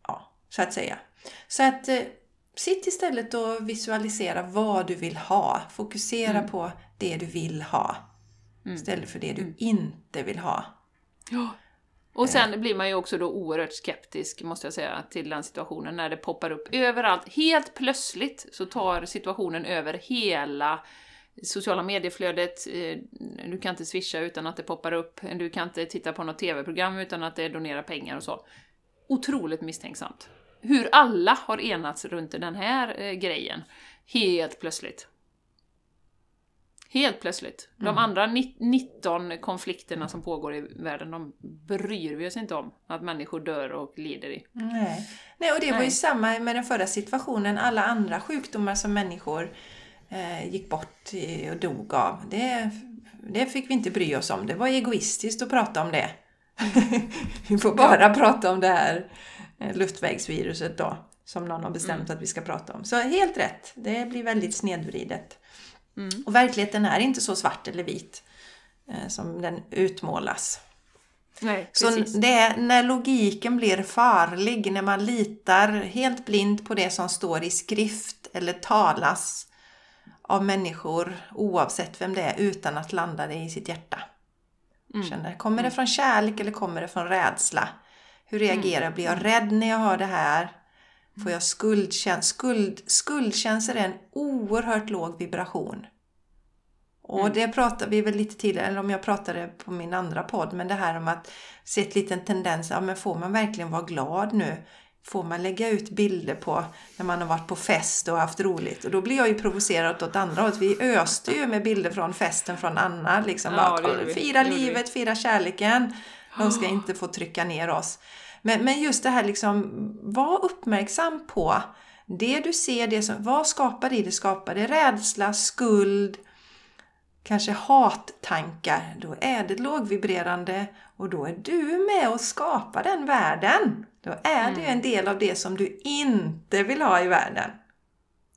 ja, så att säga. Så att eh, sitt istället och visualisera vad du vill ha. Fokusera på det du vill ha. Istället för det du inte vill ha. Ja. Och sen blir man ju också då oerhört skeptisk, måste jag säga, till den situationen när det poppar upp överallt. Helt plötsligt så tar situationen över hela sociala medieflödet. Eh, Du kan inte swisha utan att det poppar upp. Du kan inte titta på något TV-program utan att det donerar pengar och så. Otroligt misstänksamt. Hur alla har enats runt den här eh, grejen. Helt plötsligt. Helt plötsligt. De andra ni- 19 konflikterna som pågår i världen, de bryr vi oss inte om. Att människor dör och lider i. Nej. Nej, och det var ju Nej. samma med den förra situationen. Alla andra sjukdomar som människor eh, gick bort och dog av, det, det fick vi inte bry oss om. Det var egoistiskt att prata om det. [LAUGHS] vi får bara prata om det här eh, luftvägsviruset då, som någon har bestämt att vi ska prata om. Så helt rätt, det blir väldigt snedvridet. Och verkligheten är inte så svart eller vit eh, som den utmålas. Nej, Så det är när logiken blir farlig, när man litar helt blind på det som står i skrift eller talas av människor oavsett vem det är utan att landa det i sitt hjärta. Känner, kommer det från kärlek eller kommer det från rädsla? Hur reagerar jag? Blir jag rädd när jag hör det här? Får jag skuldkänsla? Skuld, skuldkänslor är en oerhört låg vibration. Och det pratar vi väl lite tidigare, eller om jag pratade på min andra podd, men det här om att se ett liten tendens, ja men får man verkligen vara glad nu? Får man lägga ut bilder på när man har varit på fest och haft roligt? Och då blir jag ju provocerad åt andra hållet. Vi öste ju med bilder från festen från Anna. Liksom, Ja, bara, fira livet, fira kärleken. De ska inte få trycka ner oss. Men, men just det här liksom, var uppmärksam på det du ser, det som, vad skapar det? Det skapar det rädsla, skuld, kanske hattankar. Då är det lågvibrerande och då är du med och skapar den världen. Då är det ju en del av det som du inte vill ha i världen.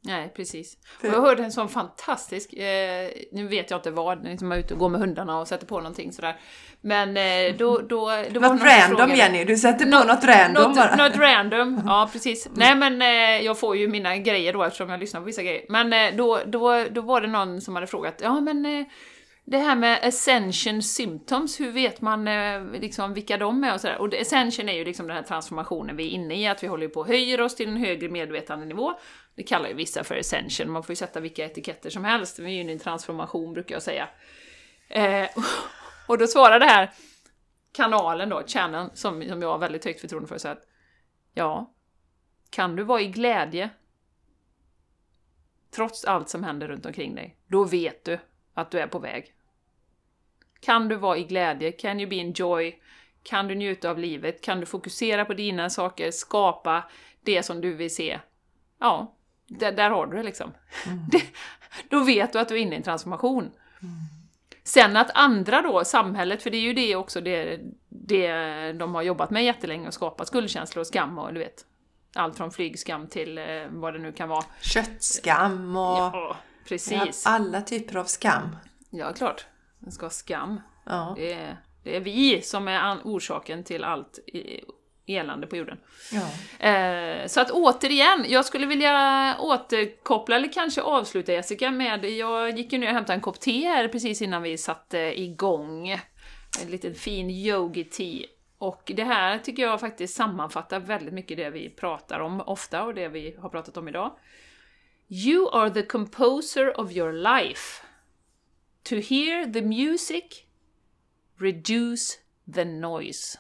Nej, precis. För- Och jag hörde en sån fantastisk, eh, nu vet jag inte vad, liksom jag är ute och går med hundarna och sätter på någonting sådär. Men eh, då, då, då var Något random frågade- Jenny, du sätter på Nå- något random något, bara. Något random, ja precis. Nej men eh, jag får ju mina grejer då eftersom jag lyssnar på vissa grejer. Men eh, då, då, då var det någon som hade frågat, ja men eh, det här med ascension symptoms, hur vet man eh, liksom vilka de är och sådär? Och ascension är ju liksom den här transformationen vi är inne i, att vi håller på att höja oss till en högre medvetandenivå. Det kallar ju vissa för ascension, man får ju sätta vilka etiketter som helst, vi är ju en transformation brukar jag säga. Eh, [LAUGHS] och då svarar det här kanalen då, channeln, som, som jag har väldigt högt förtroende för, så att ja, kan du vara i glädje trots allt som händer runt omkring dig, då vet du att du är på väg. Kan du vara i glädje? Can you be in joy? Kan du njuta av livet? Kan du fokusera på dina saker? Skapa det som du vill se? Ja, där, där har du det liksom. [LAUGHS] Det, då vet du att du är inne i en transformation. Sen att andra då, samhället, för det är ju det också det, det de har jobbat med jättelänge och skapat skuldkänslor och skam och du vet, allt från flygskam till eh, vad det nu kan vara. Köttskam och Ja, ja, precis. alla typer av skam. Ja, klart. Den ska ha skam. Ja. Det är, det är vi som är orsaken till allt elände på jorden. Ja. Eh, så att återigen, jag skulle vilja återkoppla, eller kanske avsluta Jessica med, jag gick ju ner och hämtade en kopp te här precis innan vi satte igång. En liten fin yogi tea. Och det här tycker jag faktiskt sammanfattar väldigt mycket det vi pratar om ofta och det vi har pratat om idag. You are the composer of your life. To hear the music, reduce the noise.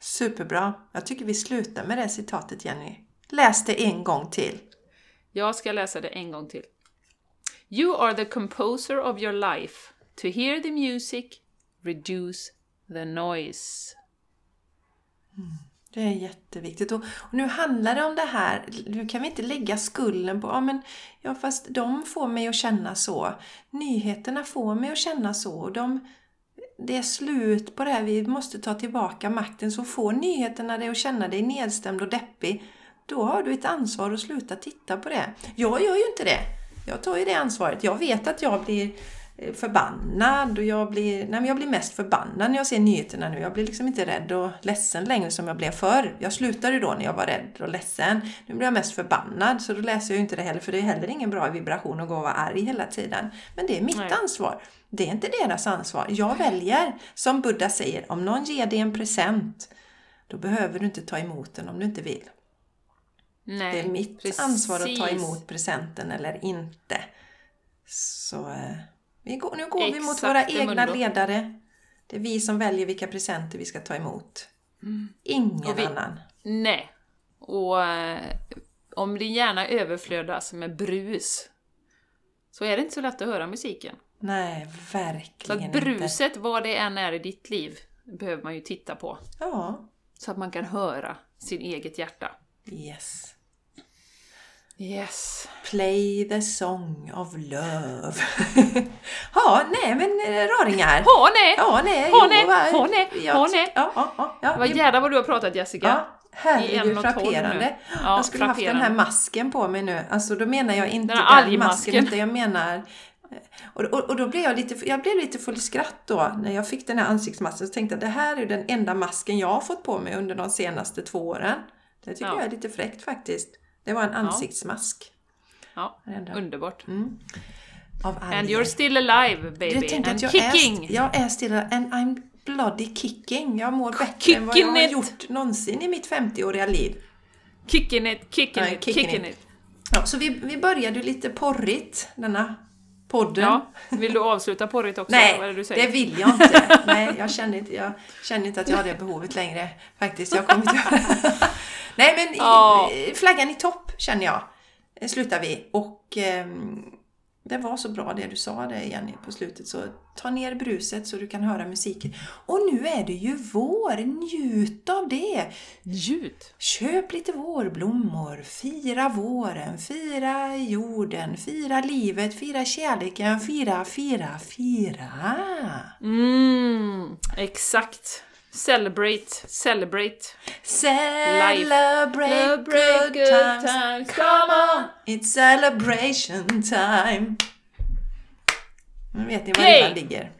Superbra. Jag tycker vi slutar med det citatet Jenny. Läs det en gång till. Jag ska läsa det en gång till. You are the composer of your life. To hear the music, reduce the noise. Det är jätteviktigt. Och, och nu handlar det om det här, nu kan vi inte lägga skulden på, ja men, ja fast de får mig att känna så. Nyheterna får mig att känna så. Och De, det är slut på det här, vi måste ta tillbaka makten. Så får nyheterna dig att känna dig nedstämd och deppig, då har du ett ansvar att sluta titta på det. Jag gör ju inte det. Jag tar ju det ansvaret. Jag vet att jag blir eh, förbannad och jag blir, nej men jag blir mest förbannad när jag ser nyheterna nu. Jag blir liksom inte rädd och ledsen längre som jag blev förr. Jag slutade ju då när jag var rädd och ledsen. Nu blir jag mest förbannad så då läser jag ju inte det heller för det är heller ingen bra vibration att gå och vara arg hela tiden. Men det är mitt Nej. ansvar. Det är inte deras ansvar. Jag väljer, som Buddha säger, om någon ger dig en present då behöver du inte ta emot den om du inte vill. Nej, Det är mitt precis. ansvar att ta emot presenten eller inte. Så eh, vi går, nu går vi mot Exakt, våra egna mundo. ledare. Det är vi som väljer vilka presenter vi ska ta emot. Ingen Och vi- annan. Nej. Och eh, om din hjärna överflödas med brus så är det inte så lätt att höra musiken. Nej, Så verkligen att bruset, vad det än är i ditt liv, behöver man ju titta på. inte. Ja, Så att man kan höra sin eget hjärta. yes. Yes. Play the song of love. [LAUGHS] ja, nej men eh, raringar. Ha nej! Ja, nej. Ha nej, ha nej, ha nej. Ja, ja, ja. ja. Vad jävlar vad du har pratat Jessica. Ja, herregud frapperande. Ja, jag skulle haft den här frapperande. masken på mig nu. Alltså då menar jag inte Den den masken utan jag menar och, och, och då blev jag lite, jag blev lite full i skratt då när jag fick den här ansiktsmasken. Så tänkte jag det här är ju den enda masken jag har fått på mig under de senaste två åren. Det tycker Ja. jag är lite fräckt faktiskt. Det var en ansiktsmask. Ja, enda. underbart. Av And you're still alive baby. Jag And jag kicking! är, jag är still and I'm bloody kicking. Jag mår bättre än vad jag Kicking har it. gjort någonsin i mitt 50-åriga liv. Kicking it, kicking Nej, it, kicking kicking it. it. Ja, så vi, vi började lite porrigt, denna podden. Ja, vill du avsluta porrigt också? Nej, det, vill jag inte. [LAUGHS] Nej, jag känner inte, jag känner inte att jag har det behovet längre. Faktiskt, jag kommer inte... Nej, men Ja. flaggan i topp känner jag. Eh, Slutar vi. Och ehm, det var så bra det du sa det Jenny på slutet. Så ta ner bruset så du kan höra musiken. Och nu är det ju vår. Njut av det. Ljud! Köp lite vårblommor, fira våren, fira jorden, fira livet, fira kärleken, fira, fira, fira. Mm, exakt. Celebrate, celebrate. Celebrate good times. Come on! It's celebration time. Nu vet ni var Yay! ribban ligger.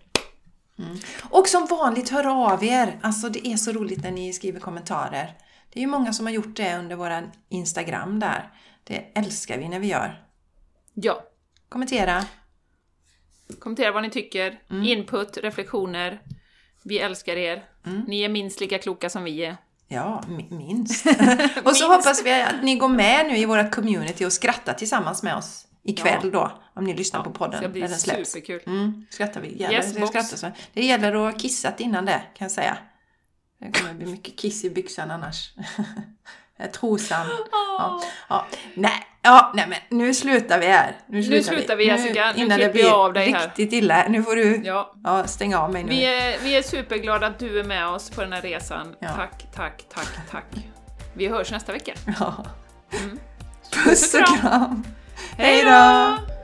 Mm. Och som vanligt, hör av er! Alltså det är så roligt när ni skriver kommentarer. Det är ju många som har gjort det under våran Instagram där. Det älskar vi när vi gör. Ja. Kommentera. Kommentera vad ni tycker, Mm. input, reflektioner. Vi älskar er. Mm. Ni är minst lika kloka som vi är. Ja, mi- minst. [LAUGHS] [LAUGHS] och så hoppas vi att ni går med nu i vårt community och skrattar tillsammans med oss ikväll då. Om ni lyssnar på podden Det när den släpps. superkul. Mm, skrattar vi. Jävlar, Yes, det, skrattar så. det gäller att ha kissat innan det, kan jag säga. Det kommer bli mycket kiss i byxan annars. [LAUGHS] Trosan. Ja, ja. Nej, ja, nej, men nu slutar vi här. Nu slutar, slutar vi, Jessica. Nu innan det klipper jag blir av dig här. riktigt illa. Nu får du Ja. ja, stänga av mig nu. Vi är, vi är superglada att du är med oss på den här resan. Ja. Tack, tack, tack, tack. Vi hörs nästa vecka. Ja. Mm. Puss och kram! Hej Hej då!